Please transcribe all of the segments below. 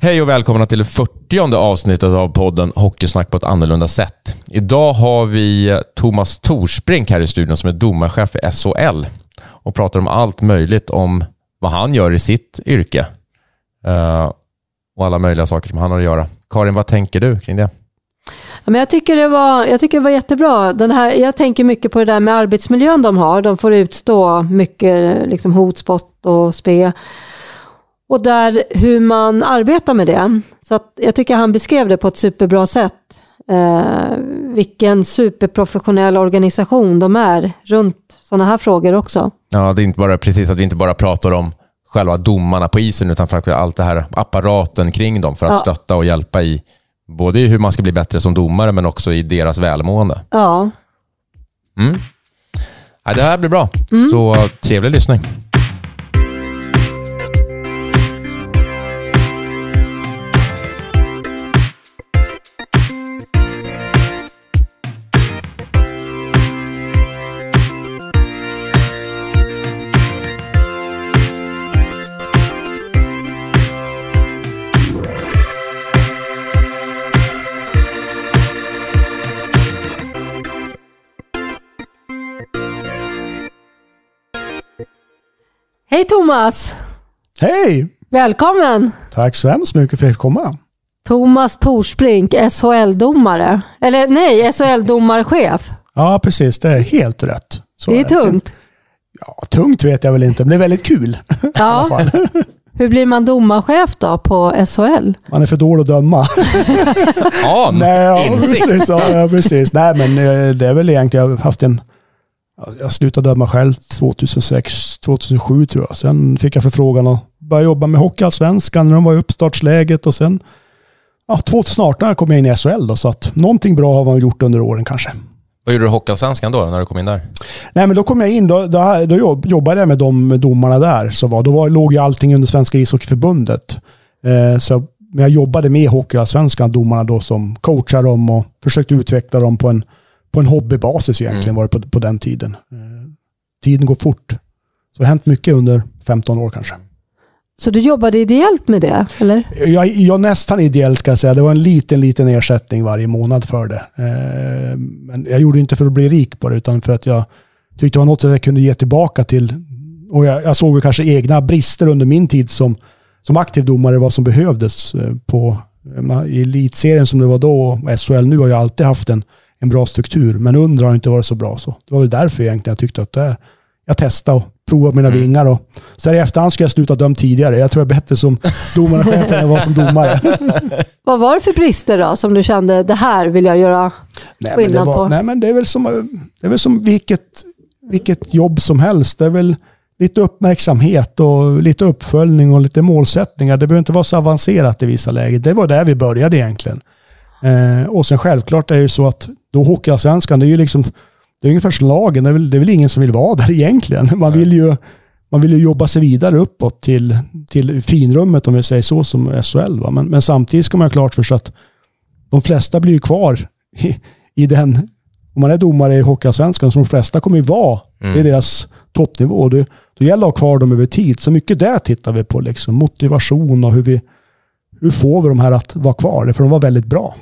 Hej och välkomna till det 40 avsnittet av podden Hockeysnack på ett annorlunda sätt. Idag har vi eh, Thomas Torsbrink här i studion som är domarchef i SHL och pratar om allt möjligt om vad han gör i sitt yrke eh, och alla möjliga saker som han har att göra. Karin, vad tänker du kring det? Men jag, tycker det var, jag tycker det var jättebra. Den här, jag tänker mycket på det där med arbetsmiljön de har. De får utstå mycket liksom, hotspott och spe. Och där hur man arbetar med det. Så jag tycker han beskrev det på ett superbra sätt. Eh, vilken superprofessionell organisation de är runt sådana här frågor också. Ja, det är inte bara precis att vi inte bara pratar om själva domarna på isen, utan framför allt det här apparaten kring dem för att ja. stötta och hjälpa i både i hur man ska bli bättre som domare, men också i deras välmående. Ja. Mm. ja det här blir bra. Mm. Så trevlig lyssning. Hej Thomas! Hej! Välkommen! Tack så hemskt mycket för att jag fick komma. Thomas Torsbrink, SHL-domare. Eller nej, SHL-domarchef. Ja, precis. Det är helt rätt. Så det är tungt. Ja, tungt vet jag väl inte, men det är väldigt kul. Ja. Hur blir man domarchef då på SHL? Man är för dålig att döma. ja, Nej, ja, precis, ja, precis. Nej, men eh, det är väl egentligen, jag har haft en jag slutade döma själv 2006, 2007 tror jag. Sen fick jag förfrågan att börja jobba med Hockeyallsvenskan när de var i uppstartsläget och sen ja, 2018 kom jag in i SHL då, så att någonting bra har man gjort under åren kanske. Vad gjorde du i Hockeyallsvenskan då, när du kom in där? Nej, men då kom jag in, då, då, då jobbade jag med de domarna där. Så var, då var, låg ju allting under Svenska ishockeyförbundet. Eh, så men jag jobbade med Hockeyallsvenskan, domarna då som coachade dem och försökte utveckla dem på en på en hobbybasis egentligen mm. var det på, på den tiden. Eh, tiden går fort. Så det har hänt mycket under 15 år kanske. Så du jobbade ideellt med det, eller? Jag, jag nästan ideellt ska jag säga. Det var en liten, liten ersättning varje månad för det. Eh, men jag gjorde det inte för att bli rik på det, utan för att jag tyckte det var något jag kunde ge tillbaka till. Och jag, jag såg kanske egna brister under min tid som, som aktiv domare, vad som behövdes eh, på menar, i elitserien som det var då. Och SHL nu har jag alltid haft en en bra struktur. Men under har inte varit så bra. Så det var väl därför egentligen jag tyckte att det, jag testade och provade mina mm. vingar. Och, så här i efterhand ska jag sluta döma tidigare. Jag tror jag är bättre som domarchef än jag var som domare. Vad var det för brister då som du kände, det här vill jag göra nej, skillnad var, på? Nej, men det är väl som, det är väl som vilket, vilket jobb som helst. Det är väl lite uppmärksamhet och lite uppföljning och lite målsättningar. Det behöver inte vara så avancerat i vissa lägen. Det var där vi började egentligen. Eh, och sen självklart är det ju så att då Hockeyallsvenskan, det är ju liksom, det är ungefär som lagen, det är, väl, det är väl ingen som vill vara där egentligen. Man vill ju, man vill ju jobba sig vidare uppåt till, till finrummet om vi säger så som SHL. Va? Men, men samtidigt ska man ha klart för sig att de flesta blir ju kvar i, i den, om man är domare i Hockeyallsvenskan, så de flesta kommer ju vara, mm. det är deras toppnivå. Det, då gäller det att ha kvar dem över tid. Så mycket där tittar vi på, liksom. motivation och hur vi, hur får vi de här att vara kvar? För de var väldigt bra.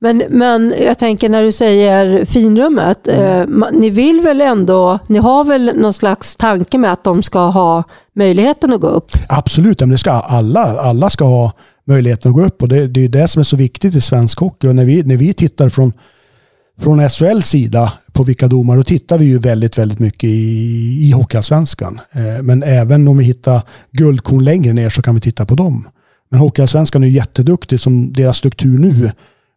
Men, men jag tänker när du säger finrummet, mm. eh, ni vill väl ändå, ni har väl någon slags tanke med att de ska ha möjligheten att gå upp? Absolut, men det ska alla, alla ska ha möjligheten att gå upp och det, det är det som är så viktigt i svensk hockey. Och när vi, när vi tittar från, från SHLs sida på vilka domar, då tittar vi ju väldigt, väldigt mycket i, i Hockeyallsvenskan. Eh, men även om vi hittar guldkorn längre ner så kan vi titta på dem. Men Hockeyallsvenskan är jätteduktig som deras struktur nu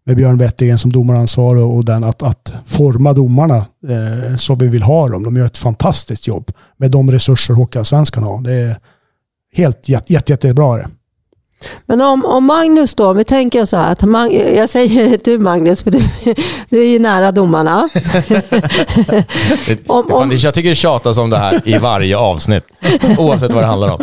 med Björn Wettergren som domaransvarig och den att, att forma domarna eh, så vi vill ha dem. De gör ett fantastiskt jobb med de resurser Hockeyallsvenskan har. Det är helt jätte, jätte, jättebra. Det. Men om, om Magnus då, vi tänker så här, att Mag jag säger du Magnus, för du, du är ju nära domarna. om, om, jag tycker det tjatas om det här i varje avsnitt, oavsett vad det handlar om.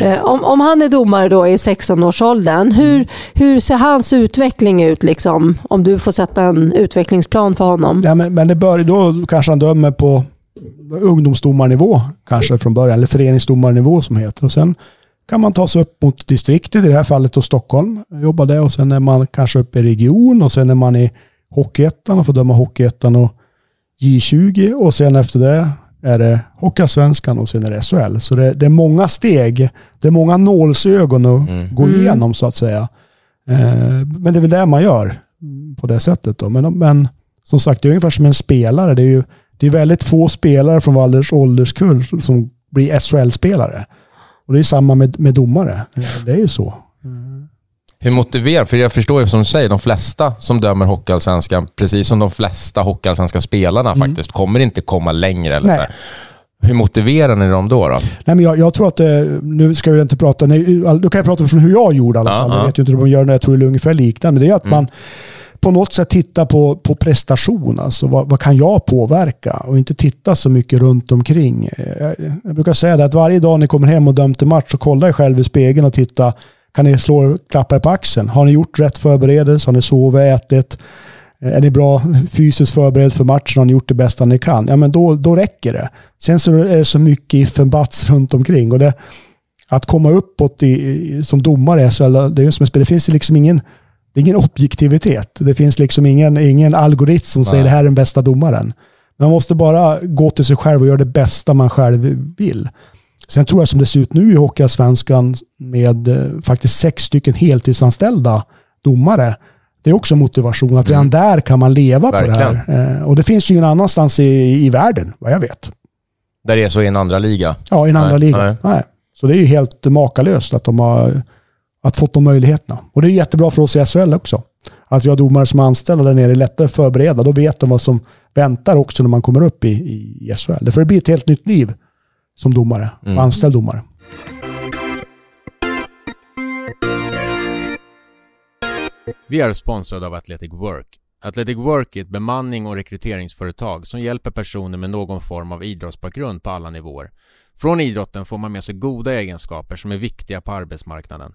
Eh, om, om han är domare då i 16-årsåldern, hur, hur ser hans utveckling ut? Liksom, om du får sätta en utvecklingsplan för honom. Ja, men, men det bör, då kanske han dömer på ungdomsdomarnivå kanske från början, eller föreningsdomarnivå som heter. Och sen kan man ta sig upp mot distriktet, i det här fallet då Stockholm. Jag jobbade och sen är man kanske uppe i region och sen är man i Hockeyettan och får döma Hockeyettan och J20 och sen efter det är det Hockeyallsvenskan och sen är det SHL. Så det, det, är många steg. Det är många nålsögon att mm. gå mm. igenom så att säga. Eh, men det är väl det man gör på det sättet. Då. Men, men som sagt, det är ungefär som en spelare. Det är ju det är väldigt få spelare från Valders ålderskull som blir SHL-spelare. Och det är samma med, med domare. Det är ju så. Hur motiverar, för jag förstår ju som du säger, de flesta som dömer Hockeyallsvenskan, precis som de flesta Hockeyallsvenska spelarna mm. faktiskt, kommer inte komma längre. Eller Nej. Hur motiverar ni dem då? då? Nej, men jag, jag tror att, eh, nu ska vi inte prata, nej, då kan jag prata från hur jag gjorde i alla fall. Uh -huh. Jag vet ju inte hur de gör det, jag tror det är ungefär liknande. Men det är att mm. man på något sätt titta på, på prestation. Alltså vad, vad, kan jag påverka? Och inte titta så mycket runt omkring. Jag, jag brukar säga det att varje dag ni kommer hem och dömt en match så kolla er själv i spegeln och titta. Kan ni slå klappar på axeln? Har ni gjort rätt förberedelse? Har ni sovit, ätit? Är ni bra fysiskt förberedd för matchen? Har ni gjort det bästa ni kan? Ja, men då, då räcker det. Sen så är det så mycket if and buts runt omkring. Och det, att komma uppåt i, som domare, så, det, är som, det finns liksom ingen det är ingen objektivitet. Det finns liksom ingen, ingen algoritm som Nej. säger det här är den bästa domaren. Man måste bara gå till sig själv och göra det bästa man själv vill. Sen tror jag som det ser ut nu i Hockeyallsvenskan med eh, faktiskt sex stycken heltidsanställda domare. Det är också motivation. Att redan mm. där kan man leva Verkligen. på det här. Eh, och det finns ju ingen annanstans i, i världen, vad jag vet. Där det är så i en andra liga? Ja, i en andra liga. Nej. Nej. Så det är ju helt makalöst att de har att fått de möjligheterna. Och det är jättebra för oss i SHL också. Att vi har domare som är anställda där nere är lättare förberedda. Då vet de vad som väntar också när man kommer upp i, i SHL. För det blir ett helt nytt liv som domare, mm. anställd domare. Vi är sponsrade av Athletic Work. Athletic Work är ett bemanning och rekryteringsföretag som hjälper personer med någon form av idrottsbakgrund på alla nivåer. Från idrotten får man med sig goda egenskaper som är viktiga på arbetsmarknaden.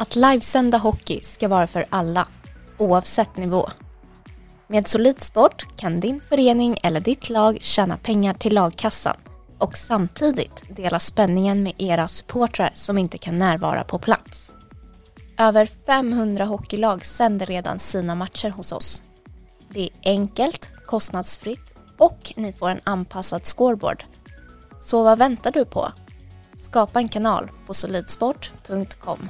Att livesända hockey ska vara för alla, oavsett nivå. Med Solid Sport kan din förening eller ditt lag tjäna pengar till lagkassan och samtidigt dela spänningen med era supportrar som inte kan närvara på plats. Över 500 hockeylag sänder redan sina matcher hos oss. Det är enkelt, kostnadsfritt och ni får en anpassad scoreboard. Så vad väntar du på? Skapa en kanal på solidsport.com.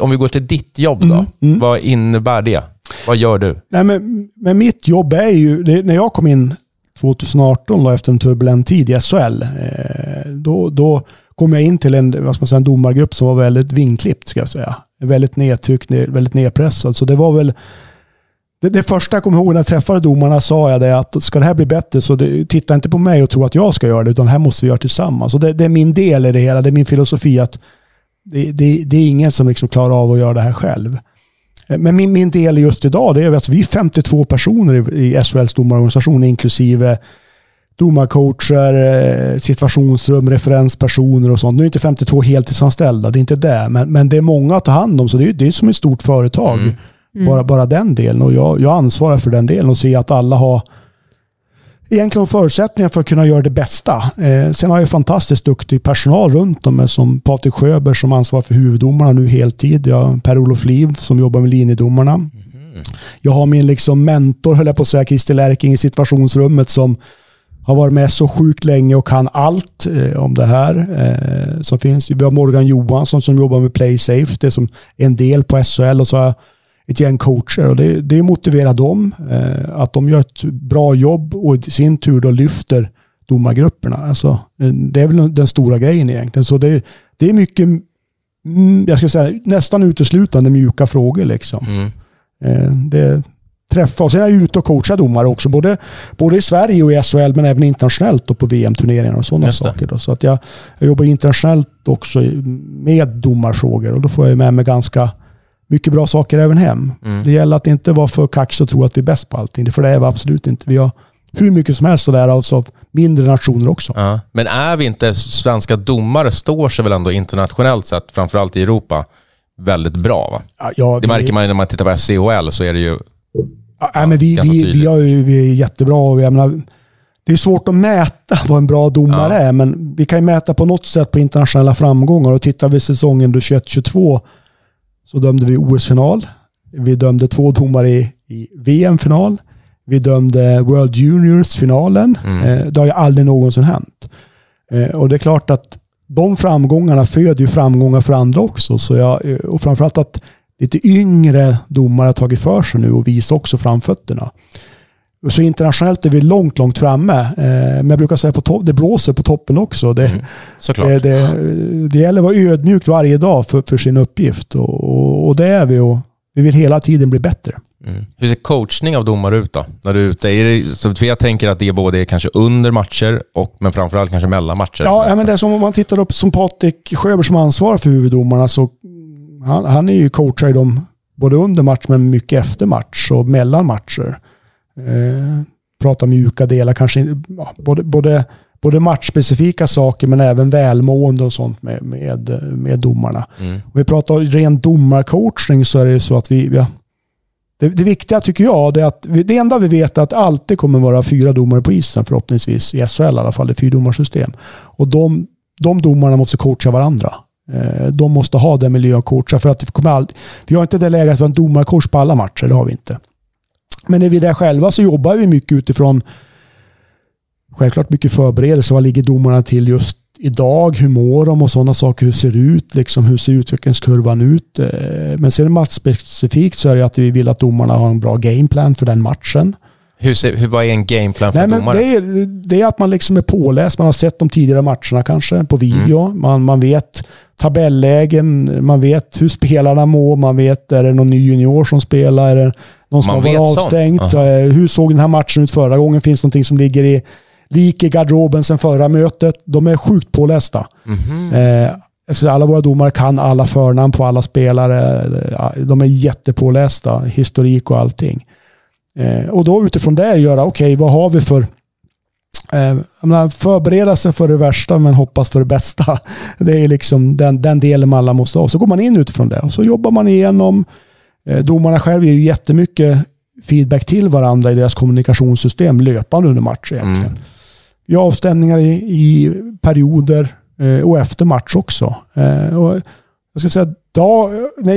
Om vi går till ditt jobb då. Mm, mm. Vad innebär det? Vad gör du? Nej, men, men mitt jobb är ju, det, när jag kom in 2018 då, efter en turbulent tid i SHL, eh, då, då kom jag in till en, vad ska man säga, en domargrupp som var väldigt vinklippt, ska jag säga. Väldigt nedtryckt, väldigt nedpressad. Så det var väl det, det, första jag kommer ihåg när jag träffade domarna sa jag det att ska det här bli bättre så det, titta inte på mig och tro att jag ska göra det, utan det här måste vi göra tillsammans. Och det, det är min del i det hela. Det är min filosofi att det, det, det är ingen som liksom klarar av att göra det här själv. Men min, min del just idag, det är att vi är 52 personer i, i SHLs domarorganisation, inklusive domarcoacher, eh, situationsrum, referenspersoner och sånt. Nu är inte 52 heltidsanställda, det är inte det. Men, men det är många att ta hand om, så det är, det är som ett stort företag. Mm. Mm. Bara, bara den delen. Och jag, jag ansvarar för den delen och ser att alla har egentligen förutsättningar för att kunna göra det bästa. Eh, sen har jag fantastiskt duktig personal runt om mig som Patrik Sjöberg som ansvarar för huvuddomarna nu heltid. Jag Per-Olof Liv som jobbar med linjedomarna. Mm. Jag har min liksom mentor, höll jag på att säga, Christer Lärking i situationsrummet som har varit med så sjukt länge och kan allt eh, om det här eh, som finns. Vi har Morgan Johansson som jobbar med Play Safe, det är som en del på SHL och så har jag ett gäng coacher och det, det motiverar dem eh, att de gör ett bra jobb och i sin tur då lyfter domargrupperna. Alltså, eh, det är väl den stora grejen egentligen. Så det, det är mycket, mm, jag ska säga nästan uteslutande mjuka frågor liksom. Mm. Eh, det träffa. Och sen är jag ute och coachar domare också. Både, både i Sverige och i SHL men även internationellt och på VM-turneringar och sådana saker. Då. Så att jag, jag jobbar internationellt också med domarfrågor och då får jag med mig ganska mycket bra saker även hem. Mm. Det gäller att inte vara för kaxig och tro att vi är bäst på allting. För det är vi absolut inte. Vi har hur mycket som helst att lära oss av mindre nationer också. Ja. Men är vi inte, svenska domare står sig väl ändå internationellt sett, framförallt i Europa, väldigt bra? Va? Ja, ja, det märker man när man tittar på SCHL så är det ju Ja, men vi, vi, vi, har ju, vi är jättebra. Och jag menar, det är svårt att mäta vad en bra domare är, men vi kan ju mäta på något sätt på internationella framgångar. Och tittar vi säsongen 21-22 så dömde vi OS-final. Vi dömde två domare i, i VM-final. Vi dömde World Juniors-finalen. Mm. Eh, det har ju aldrig någonsin hänt. Eh, och det är klart att de framgångarna föder ju framgångar för andra också. Så jag, eh, och framförallt att lite yngre domare har tagit för sig nu och visar också framfötterna. Så internationellt är vi långt, långt framme. Eh, men jag brukar säga att det blåser på toppen också. Det, mm, det, det, det gäller att vara ödmjuk varje dag för, för sin uppgift. Och, och, det är vi och vi vill hela tiden bli bättre. Mm. Hur ser coachning av domare ut då? När du är ute? Är det, så jag tänker att det är både kanske under matcher, och, men framförallt kanske mellan matcher. Ja, men det är som om man tittar upp som Patrik Sjöberg som ansvarar för huvuddomarna så han, han är ju coachar i dem både under match men mycket efter match och mellan matcher. Eh, pratar mjuka delar, kanske ja, både, både, både matchspecifika saker men även välmående och sånt med, med, med domarna. Mm. Om vi pratar ren domarcoachning så är det så att vi, ja, det, det, viktiga tycker jag är att vi, det enda vi vet är att det alltid kommer vara fyra domare på isen förhoppningsvis. I SHL i alla fall, det är fyrdomarsystem. Och de, de domarna måste coacha varandra. Eh, de måste ha den miljön coacha för att det kommer aldrig, vi har inte det läget att vi har en domarcoach på alla matcher. Det har vi inte. Men när vi är där själva så jobbar vi mycket utifrån självklart mycket förberedelse. Vad ligger domarna till just idag? Hur mår de och sådana saker? Hur ser det ut? Liksom, hur ser utvecklingskurvan ut? Eh, men sen matchspecifikt så är det att vi vill att domarna har en bra gameplan för den matchen. Hur, ser, hur, vad är en gameplan för Nej, domare? Det är, det är att man liksom är påläst. Man har sett de tidigare matcherna kanske på video. Mm. Man, man vet tabellägen, man vet hur spelarna mår, man vet är det någon ny junior som spelar, är det någon som man har varit avstängt? Hur såg den här matchen ut förra gången? Finns det någonting som ligger i lik i garderoben sen förra mötet? De är sjukt pålästa. Mm. Eh, alla våra domare kan alla förnamn på alla spelare. De är jättepålästa, historik och allting. Eh, och då utifrån det göra, okej, okay, vad har vi för eh, menar, förbereda sig för det värsta men hoppas för det bästa. Det är liksom den, den delen man alla måste ha. Så går man in utifrån det och så jobbar man igenom. Eh, domarna själva ger ju jättemycket feedback till varandra i deras kommunikationssystem löpande under match egentligen. Mm. Vi har avstämningar i, i perioder eh, och efter match också. Eh, och jag ska säga då,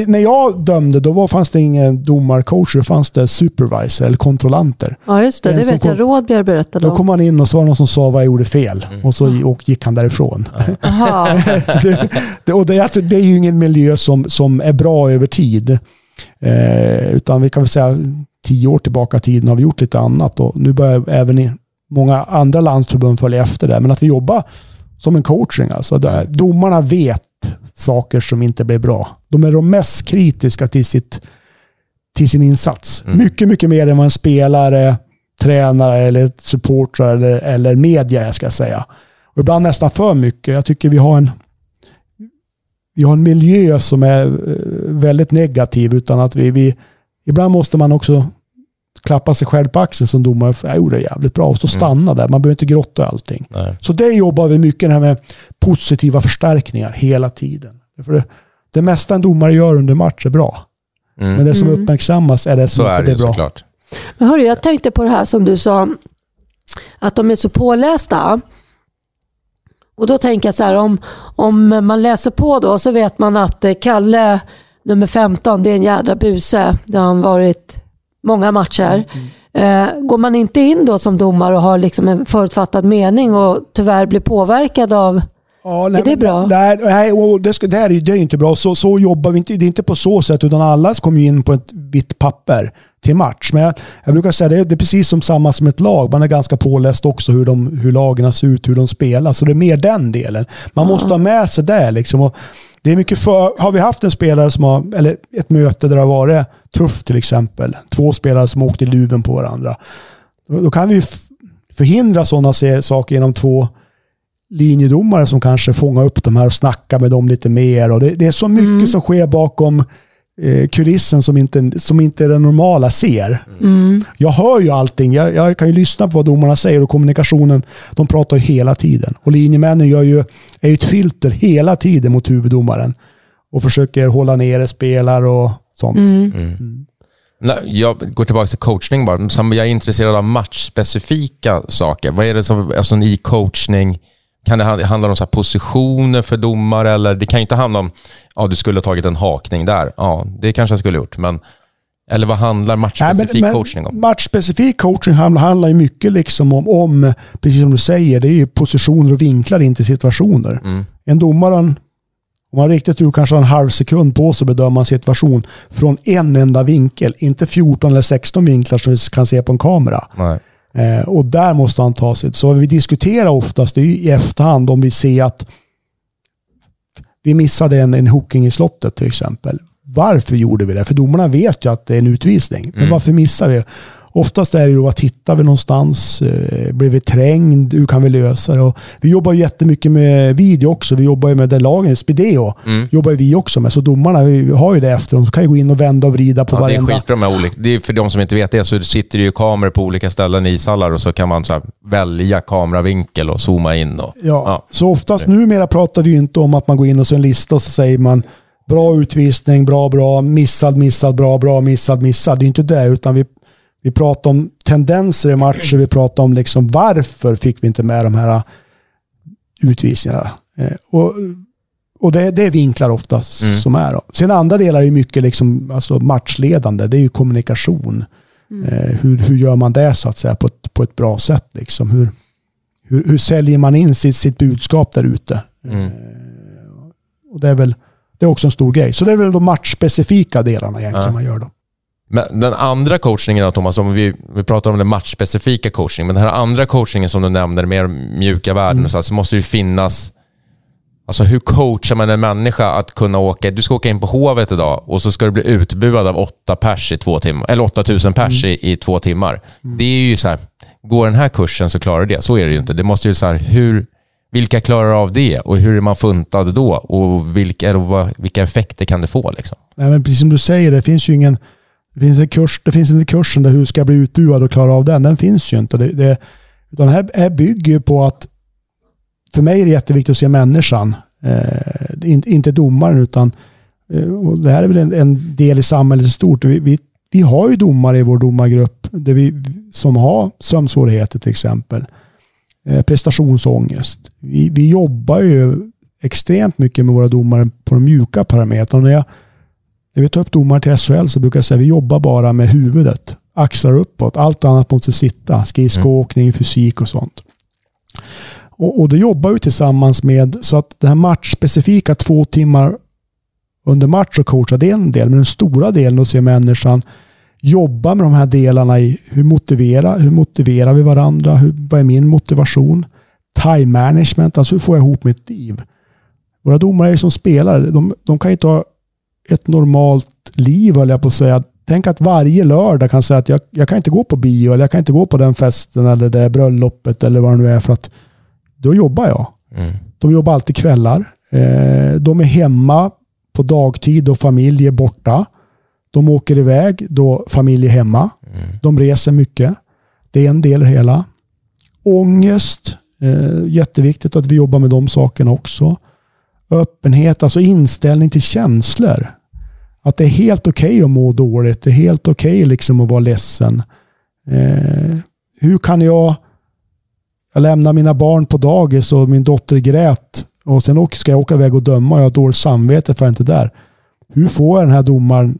när jag dömde, då var, fanns det ingen domarcoach, då fanns det supervisor eller kontrollanter. Ja, just det. En det vet kom, jag Rådbjer berättade om. Då kom han in och så var det någon som sa vad jag gjorde fel. Mm. Och så och gick han därifrån. det, det, och det, det, är ju ingen miljö som, som är bra över tid. Eh, utan vi kan väl säga tio år tillbaka i tiden har vi gjort lite annat. Och nu börjar även i många andra landsförbund följa efter det. Men att vi jobbar som en coaching. Alltså där domarna vet saker som inte blir bra. De är de mest kritiska till, sitt, till sin insats. Mm. Mycket, mycket mer än vad en spelare, tränare eller supportrar eller, eller media ska jag säga. Och ibland nästan för mycket. Jag tycker vi har en vi har en miljö som är eh, väldigt negativ utan att vi, vi ibland måste man också klappa sig själv på axeln som domare. Jag gjorde det jävligt bra. Och så mm. stanna mm. där. Man behöver inte grotta allting. Nej. Så det jobbar vi mycket här med positiva förstärkningar hela tiden. För det, det mesta en domare gör under match är bra. Mm. Men det som mm. uppmärksammas är det som så inte är blir bra. Såklart. Men hörru, jag tänkte på det här som du sa, att de är så pålästa. Och då tänker jag så här, om, om man läser på då så vet man att Kalle, nummer 15, det är en jädra buse. Det har han varit många matcher. Mm. Eh, går man inte in då som domare och har liksom en förutfattad mening och tyvärr blir påverkad av Ja, nej, Är det bra? Nej, nej och det, ska, det, här är, det är inte bra. Så, så jobbar vi inte. Det är inte på så sätt, utan alla kommer in på ett vitt papper till match. Men jag, jag brukar säga det, är- det är precis som samma som ett lag. Man är ganska påläst också hur, de, hur lagen ser ut, hur de spelar. Så det är mer den delen. Man måste ha med sig det. Liksom. Och det är mycket för, har vi haft en spelare som har, eller ett möte där det har varit tufft till exempel. Två spelare som åkte i luven på varandra. Då, då kan vi förhindra sådana saker genom två linjedomare som kanske fångar upp de här och snackar med dem lite mer. Och det, det är så mycket som sker bakom eh, kulissen som inte, som inte den normala ser. Mm. Jag hör ju allting. Jag, jag kan ju lyssna på vad domarna säger och kommunikationen, de pratar ju hela tiden. Och linjemännen gör ju, är ju ett filter hela tiden mot huvuddomaren. Och försöker hålla nere spelare och sånt. Mm. Nej, jag går tillbaka till coachning bara. Jag är intresserad av matchspecifika saker. Vad är det som, alltså i coachning, kan det hand- handla om så här positioner för domare? Eller det kan ju inte handla om, ja du skulle ha tagit en hakning där. Ja, det kanske jag skulle ha gjort. Men, eller vad handlar matchspecifik Nej, men- coachning om? Matchspecifik coaching handlar, handlar ju mycket liksom om, om, precis som du säger, det är ju positioner och vinklar in till situationer. Mm. En domare, om man riktigt tur kanske har en halv sekund på sig att bedöma en situation från en enda vinkel. Inte 14 eller 16 vinklar som vi kan se på en kamera. Nej. Eh, och där måste han ta sig. Så vi diskuterar oftast det är ju i efterhand om vi ser att vi missade en, en hooking i slottet till exempel. Varför gjorde vi det? För domarna vet ju att det är en utvisning. Men Mm. varför missar vi? Oftast är det ju vad tittar vi någonstans? Eh, blir vi trängd? Hur kan vi lösa det? Och vi jobbar ju jättemycket med video också. Vi jobbar ju med det lagen, Spideo. Mm. jobbar vi också med. Så domarna vi har ju det efter. De kan ju gå in och vända och vrida på Ja, det är varenda... skitbra med olika. Det är för de som inte vet det så sitter det ju kameror på olika ställen i ishallar och så kan man så välja kameravinkel och zooma in. Och, Ja, Ja. så oftast numera pratar vi ju inte om att man går in och ser en lista och så säger man bra utvisning, bra, bra, missad, missad, bra, bra, missad, missad. Det är inte det, utan vi, vi pratar om tendenser i matcher. Vi pratar om liksom varför fick vi inte med de här utvisningarna. Eh, och och det, det är vinklar oftast Mm. som är. Då. Sen andra delar är mycket liksom, alltså matchledande. Det är ju kommunikation. Eh, hur, hur gör man det så att säga på ett, på ett bra sätt? Liksom? Hur, hur, hur säljer man in sitt, sitt budskap där ute? Mm. Eh, och det är väl det är också en stor grej. Så det är väl de matchspecifika delarna egentligen Ja. man gör då. Men den andra coachningen då, Thomas, om vi, vi pratar om den matchspecifika coachningen, men den här andra coachningen som du nämner, mer mjuka värden och så, här, så måste det ju finnas Alltså hur coachar man en människa att kunna åka, du ska åka in på Hovet idag och så ska du bli utbuad av åtta pers i två timmar, eller 8000 pers i, i två timmar. Det är ju så här, går den här kursen så klarar du det. Så är det ju inte. Det måste ju så här, hur, vilka klarar av det och hur är man funtad då och vilka, eller vad, vilka effekter kan det få liksom? Nej, men precis som du säger, det finns ju ingen det finns en kurs, det finns inte kursen där hur ska jag bli utbuad och klara av den. Den finns ju inte. Det, det, utan det här, här bygger ju på att för mig är det jätteviktigt att se människan. Eh, inte, inte domaren utan eh, och det här är väl en, en del i samhället i stort. Vi, vi, vi har ju domare i vår domargrupp där vi, som har sömnsvårigheter till exempel. Eh, prestationsångest. Vi, vi jobbar ju extremt mycket med våra domare på de mjuka parametrarna. När jag, när vi tar upp domare till SHL så brukar jag säga att vi jobbar bara med huvudet. Axlar uppåt. Allt annat måste sitta. Skridskoåkning, fysik och sånt. Och, och det jobbar vi tillsammans med så att det här matchspecifika två timmar under match och coacha det är en del. Men den stora delen att se människan jobba med de här delarna i hur motiverar, hur motiverar vi varandra? Hur, vad är min motivation? Time management, alltså hur får jag ihop mitt liv? Våra domare är som spelare. De, de kan ju inte ha ett normalt liv, höll jag på att säga. Tänk att varje lördag kan säga att jag, jag kan inte gå på bio eller jag kan inte gå på den festen eller det bröllopet eller vad det nu är för att då jobbar jag. Mm. De jobbar alltid kvällar. Eh, de är hemma på dagtid och familj är borta. De åker iväg då familj är hemma. Mm. De reser mycket. Det är en del i hela. Ångest. Eh, jätteviktigt att vi jobbar med de sakerna också. Öppenhet, alltså inställning till känslor. Att det är helt okej att må dåligt. Det är helt okej liksom att vara ledsen. Eh, hur kan jag... Jag lämnar mina barn på dagis och min dotter grät. Och sen ska jag åka iväg och döma och jag har dåligt samvete för att jag inte är där. Hur får jag den här domaren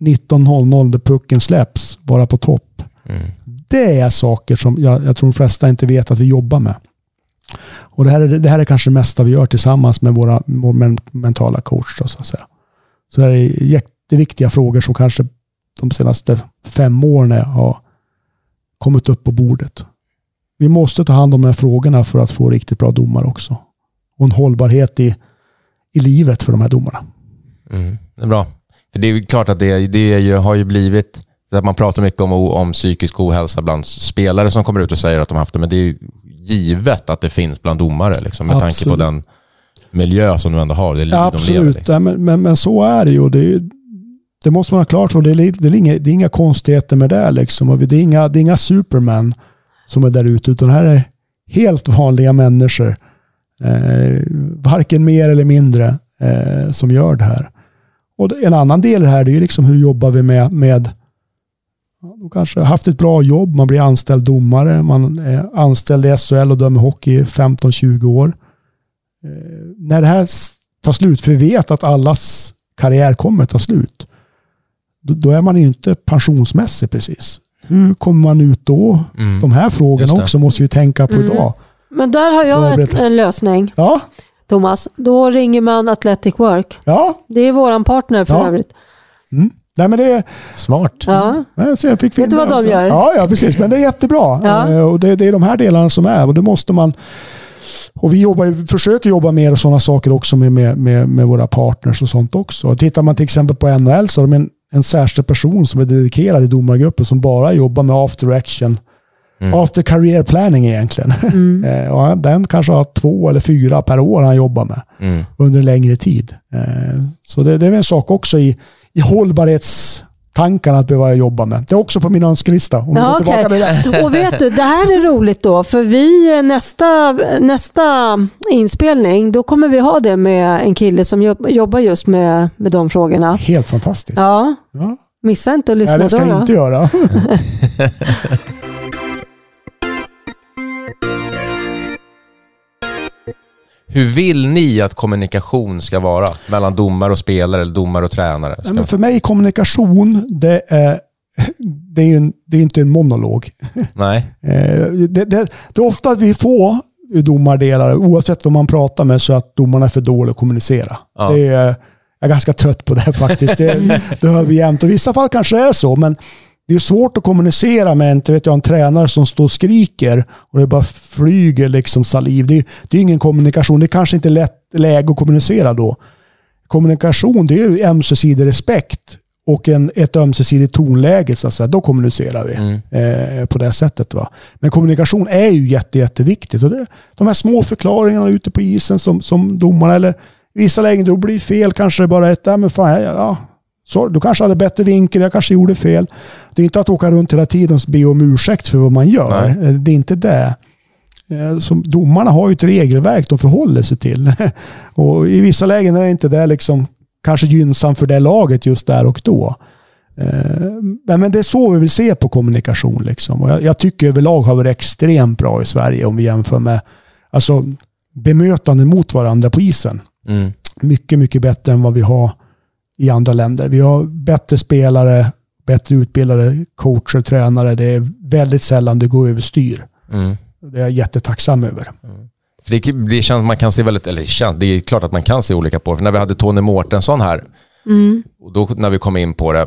19.00 där pucken släpps vara på topp? Mm. Det är saker som jag, jag tror de flesta inte vet att vi jobbar med. Och det här, är, det här är kanske det mesta vi gör tillsammans med våra vår men, mentala coach. Då, så, att säga. så det här är jätteviktiga frågor som kanske de senaste fem åren har kommit upp på bordet. Vi måste ta hand om de här frågorna för att få riktigt bra domar också. Och en hållbarhet i, i livet för de här domarna. Mm, det är bra. För det är klart att det, det är ju, har ju blivit, att man pratar mycket om, om psykisk ohälsa bland spelare som kommer ut och säger att de har haft det, men det är ju givet att det finns bland domare, liksom, med Absolut. tanke på den miljö som du ändå har, det liv Absolut, de lever. Liksom. Ja, men, men, men, så är det ju. Det, är, det måste man ha klart för det är, det, är inga, det är inga konstigheter med det. Liksom. Det, är inga, det är inga supermän som är där ute, utan det här är helt vanliga människor. Eh, varken mer eller mindre eh, som gör det här. Och en annan del här är ju liksom hur jobbar vi med, med de kanske har haft ett bra jobb, man blir anställd domare, man är anställd i SHL och dömer hockey i 15-20 år. Eh, när det här tar slut, för vi vet att allas karriär kommer ta slut, då, då är man ju inte pensionsmässig precis. Hur kommer man ut då? Mm. De här frågorna också måste vi tänka på mm. idag. Men där har jag ett, en lösning. Ja. Thomas, då ringer man Athletic Work. Ja. Det är våran partner för ja. övrigt. Mm. Nej, men det är... Smart. Ja. Jag fick Vet du vad de också. gör? Ja, ja, precis. Men det är jättebra. Ja. Eh, och det, det, är de här delarna som är. Och det måste man... Och vi jobbar, försöker jobba mer och sådana saker också med, med, med, med, våra partners och sånt också. Och tittar man till exempel på NHL så har de en, en särskild person som är dedikerad i domargruppen som bara jobbar med after action Mm. After career planning egentligen. Mm. Eh, och den kanske har två eller fyra per år han jobbar med mm. under en längre tid. Eh, så det, det, är en sak också i, i hållbarhetstankarna att behöva jobba med. Det är också på min önskelista. Om ja, okay. Och vet du, det här är roligt då, för vi nästa, nästa inspelning, då kommer vi ha det med en kille som jobbar just med, med de frågorna. Helt fantastiskt. Ja. ja. Missa inte att lyssna Nej, det ska då. jag inte göra. Hur vill ni att kommunikation ska vara mellan domare och spelare eller domare och tränare? Ska... för mig kommunikation, det är, det är, en, det är inte en monolog. Nej. Eh, det, det, det är ofta att vi får domardelar, oavsett vad man pratar med, så att domarna är för dåliga att kommunicera. Ja. Det är, jag är ganska trött på det faktiskt. Det, det hör vi jämt. Och I vissa fall kanske det är så, men det är svårt att kommunicera med en, vet jag, en tränare som står och skriker och det bara flyger liksom saliv. Det är, det är ingen kommunikation. Det är kanske inte lätt läge att kommunicera då. Kommunikation, det är ju ömsesidig respekt och en, ett ömsesidigt tonläge. Så att säga. Då kommunicerar vi mm. eh, på det sättet. Va? Men kommunikation är ju jätte, jätteviktigt. Och det, de här små förklaringarna ute på isen som, som domarna, eller vissa lägen då blir fel, kanske bara ett, ja men fan, ja, så, du kanske hade bättre vinkel, jag kanske gjorde fel. Det är inte att åka runt hela tiden och be om ursäkt för vad man gör. Nej. Eh, det är inte det. Eh, som domarna har ju ett regelverk de förhåller sig till. Och I vissa lägen är det inte det liksom kanske gynnsamt för det laget just där och då. Eh, men det är så vi vill se på kommunikation. Liksom. Och jag, tycker överlag har varit extremt bra i Sverige om vi jämför med alltså, bemötande mot varandra på isen. Mm. Mycket, mycket bättre än vad vi har i andra länder. Vi har bättre spelare, bättre utbildade coacher, tränare. Det är väldigt sällan det går överstyr. Mm. Det är jag jättetacksam över. Mm. Det, det känns man kan se väldigt, eller det är klart att man kan se olika på det. För när vi hade Tony Mårtensson här, mm. och då när vi kom in på det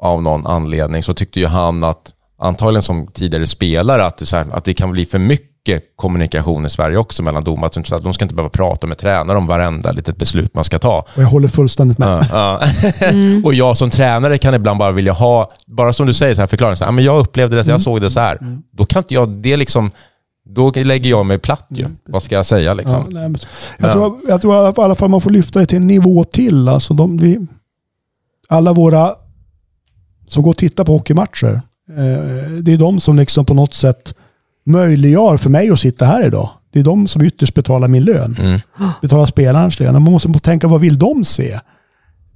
av någon anledning, så tyckte ju han att, antagligen som tidigare spelare, att det, här, att det kan bli för mycket mycket kommunikation i Sverige också mellan domare. Så de ska inte behöva prata med tränare om varenda litet beslut man ska ta. Och jag håller fullständigt med. Uh, uh. mm. och jag som tränare kan ibland bara vilja ha, bara som du säger, så här förklaring. Så här, men jag upplevde det, så jag mm. såg det så här. Mm. Då kan inte jag, det liksom, då lägger jag mig platt ju. Mm. Vad ska jag säga liksom? Ja, nej, jag, tror, jag tror i alla fall man får lyfta det till en nivå till. Alltså de, vi, alla våra som går och tittar på hockeymatcher, eh, det är de som liksom på något sätt möjliggör för mig att sitta här idag. Det är de som ytterst betalar min lön. Mm. Betalar spelarens lön. Man måste tänka, vad vill de se?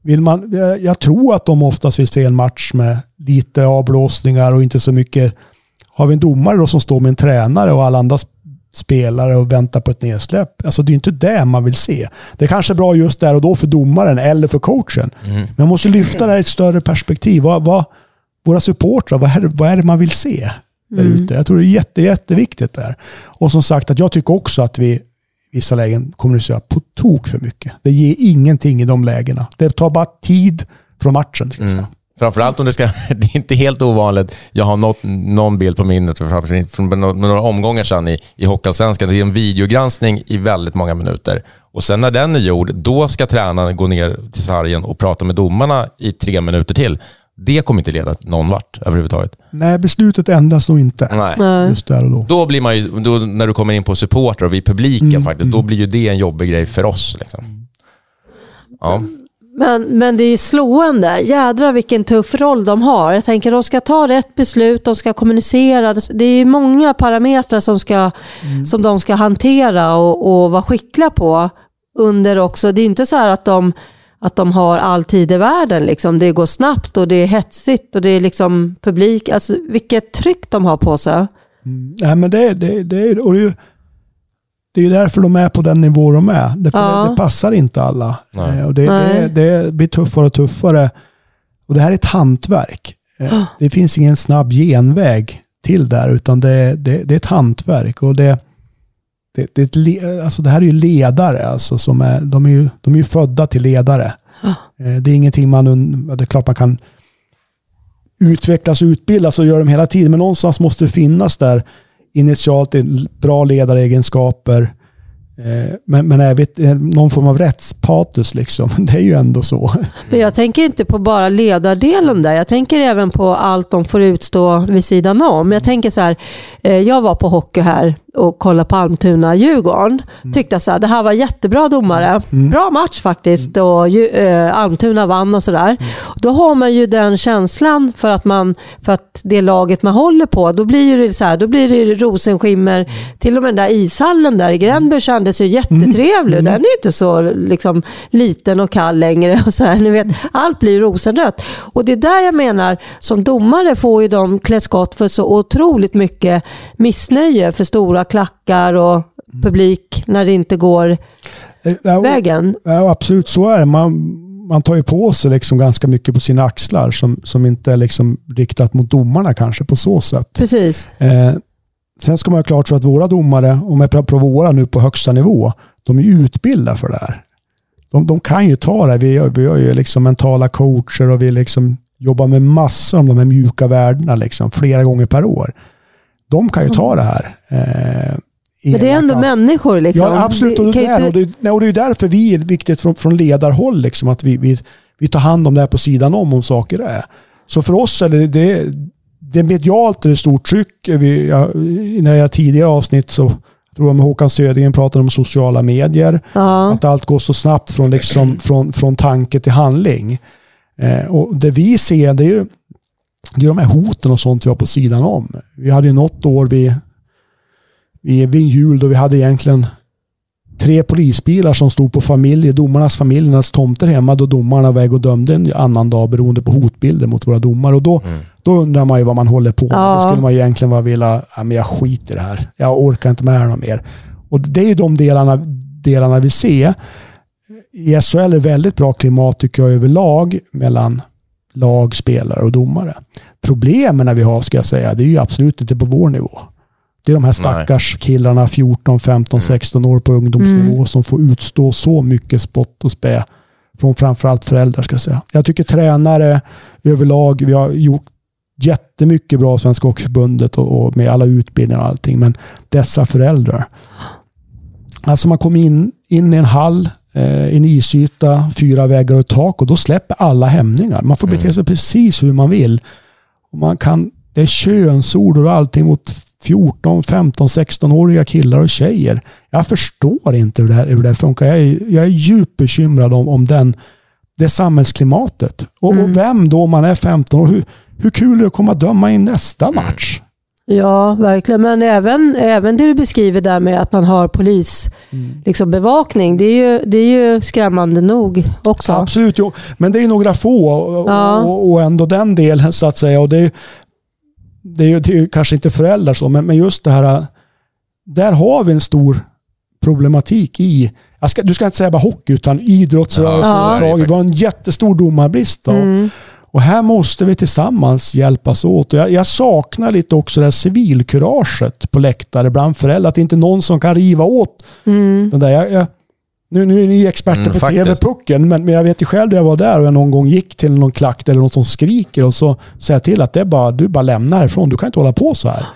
Vill man, jag tror att de oftast vill se en match med lite avblåsningar och inte så mycket. Har vi en domare då som står med en tränare och alla andra spelare och väntar på ett nedsläpp. Alltså det är inte det man vill se. Det är kanske är bra just där och då för domaren eller för coachen. Mm. Men man måste lyfta det här i ett större perspektiv. Vad, vad, våra supportrar, vad är, vad är det man vill se? Där Mm. ute. Jag tror det är jätte, jätteviktigt där. Och som sagt, att jag tycker också att vi i vissa lägen kommunicerar på tok för mycket. Det ger ingenting i de lägena. Det tar bara tid från matchen. Ska jag säga. Mm. Framförallt om det ska, det är inte helt ovanligt, jag har något, någon bild på minnet från från några omgångar sedan i, i Hockeyallsvenskan. Det är en videogranskning i väldigt många minuter. Och sen när den är gjord, då ska tränaren gå ner till sargen och prata med domarna i tre minuter till. Det kommer inte leda någon vart överhuvudtaget. Nej, beslutet ändras nog inte. Nej. Nej. Just där och då. Då blir man ju, då, när du kommer in på supporter och vi publiken Mm, faktiskt, då blir ju det en jobbig grej för oss. Liksom. Ja. Men, men det är slående. Jädra vilken tuff roll de har. Jag tänker de ska ta rätt beslut, de ska kommunicera. Det är många parametrar som, ska, som de ska hantera och, och vara skickliga på. Under också. Det är inte så här att de, att de har all tid i världen. Liksom. Det går snabbt och det är hetsigt och det är liksom publik. Alltså, vilket tryck de har på sig. Mm. Nej, men det, det, det, och det, är ju, det är ju därför de är på den nivå de är. Det, Ja. det, det passar inte alla. Nej. Eh, Och det, Nej. det, det blir tuffare och tuffare. Och det här är ett hantverk. Eh, Det finns ingen snabb genväg till där, utan det, det, det är ett hantverk. Och det, det, det, är ett alltså det här är ju ledare. Alltså som är, de, är ju, de är ju födda till ledare. Eh, Det är ingenting man... Det är klart man kan utvecklas och utbildas och gör dem hela tiden. Men någonstans måste det finnas där initialt bra ledaregenskaper. Eh, Men, men även eh, någon form av rättspatos liksom. Det är ju ändå så. Men jag tänker inte på bara ledardelen där. Jag tänker även på allt de får utstå vid sidan om. Jag tänker så här, jag var på hockey här och kollade på Almtuna-Djurgården. Tyckte så här, det här var jättebra domare. Bra match faktiskt och ju, eh, Almtuna vann och sådär. Då har man ju den känslan för att, man, för att det laget man håller på, då blir det så här, då blir det rosenskimmer. Till och med den där ishallen där i Gränby kändes ju jättetrevlig. Den är inte så liksom, liten och kall längre. Och så här, ni vet, allt blir rosenrött. Och det är där jag menar, som domare får ju de klä skott för så otroligt mycket missnöje för stora klackar och publik när det inte går Eh, ja, vägen. Ja, absolut, så är det. Man, man tar ju på sig liksom ganska mycket på sina axlar som, som inte är liksom riktat mot domarna kanske på så sätt. Precis. Eh, sen ska man ha klart för att våra domare, om jag pratar våra nu på högsta nivå, de är utbildade för det här. De, de kan ju ta det. Vi, har- vi har ju liksom mentala coacher och vi liksom jobbar med massor om de här mjuka värdena liksom, flera gånger per år. De kan ju ta det här. Eh, Men det är ändå människor. Liksom. Ja, absolut. Och det, är, och, det, nej, och det är därför vi är viktigt från, från ledarhåll, liksom, att vi, vi, vi tar hand om det här på sidan om, om saker är. Så för oss är det, det, det medialt är det stort tryck. Vi, ja, I några tidigare avsnitt så jag tror jag med Håkan Södingen pratade om sociala medier. Ja. Att allt går så snabbt från, liksom, från, från tanke till handling. Eh, och det vi ser det är ju det är de här hoten och sånt vi har på sidan om. Vi hade ju något år vid, vid, vid jul då vi hade egentligen tre polisbilar som stod på familjer, domarnas familjernas tomter hemma då domarna var väg och dömde en annan dag beroende på hotbilder mot våra domare. Och då, Mm. då undrar man ju vad man håller på med. Ja. Då skulle man ju egentligen vara vilja, ja, men jag skiter i det här. Jag orkar inte med det här mer. Och det är ju de delarna, delarna vi ser. I SHL är det väldigt bra klimat tycker jag överlag mellan lag, spelare och domare. Problemen vi har ska jag säga, det är ju absolut inte på vår nivå. Det är de här stackars killarna 14, 15, Mm. 16 år på ungdomsnivå Mm. som får utstå så mycket spott och spä från framförallt föräldrar ska jag säga. Jag tycker tränare överlag, vi har gjort jättemycket bra Svenska Hockeyförbundet och, och med alla utbildningar och allting, men dessa föräldrar. Alltså man kommer in, in i en hall, en isyta, fyra väggar och ett tak och då släpper alla hämningar. Man får bete Mm. sig precis hur man vill. Och man kan, det är könsord och allting mot 14, 15, 16-åriga killar och tjejer. Jag förstår inte hur det här, hur det här funkar. Jag är, jag är djupt bekymrad om, om den, det samhällsklimatet. Och, Mm. och vem då om man är 15 år, hur, hur kul är det att komma döma i nästa match? Ja, verkligen. Men även, även det du beskriver där med att man har polis, liksom bevakning, det är ju, det är ju skrämmande nog också. Absolut, jo. men det är några få och, Ja. och, och ändå den delen så att säga. Och det, är, det, är ju, det är ju kanske inte föräldrar så, men, men just det här, där har vi en stor problematik i, jag ska, du ska inte säga bara hockey, utan idrottsrörelsen Ja. överhuvudtaget. Vi har en jättestor domarbrist. Då. Mm. Och här måste vi tillsammans hjälpas åt. Och jag, jag saknar lite också det här civilkuraget på läktare bland föräldrar. Att det inte är någon som kan riva åt Mm. den där. Jag, jag, nu, nu är ni experter Mm, på. TV-pucken, men, men jag vet ju själv när jag var där och jag någon gång gick till någon klakt eller någon som skriker och så säger jag till att det är bara, du bara lämnar härifrån. Du kan inte hålla på så här.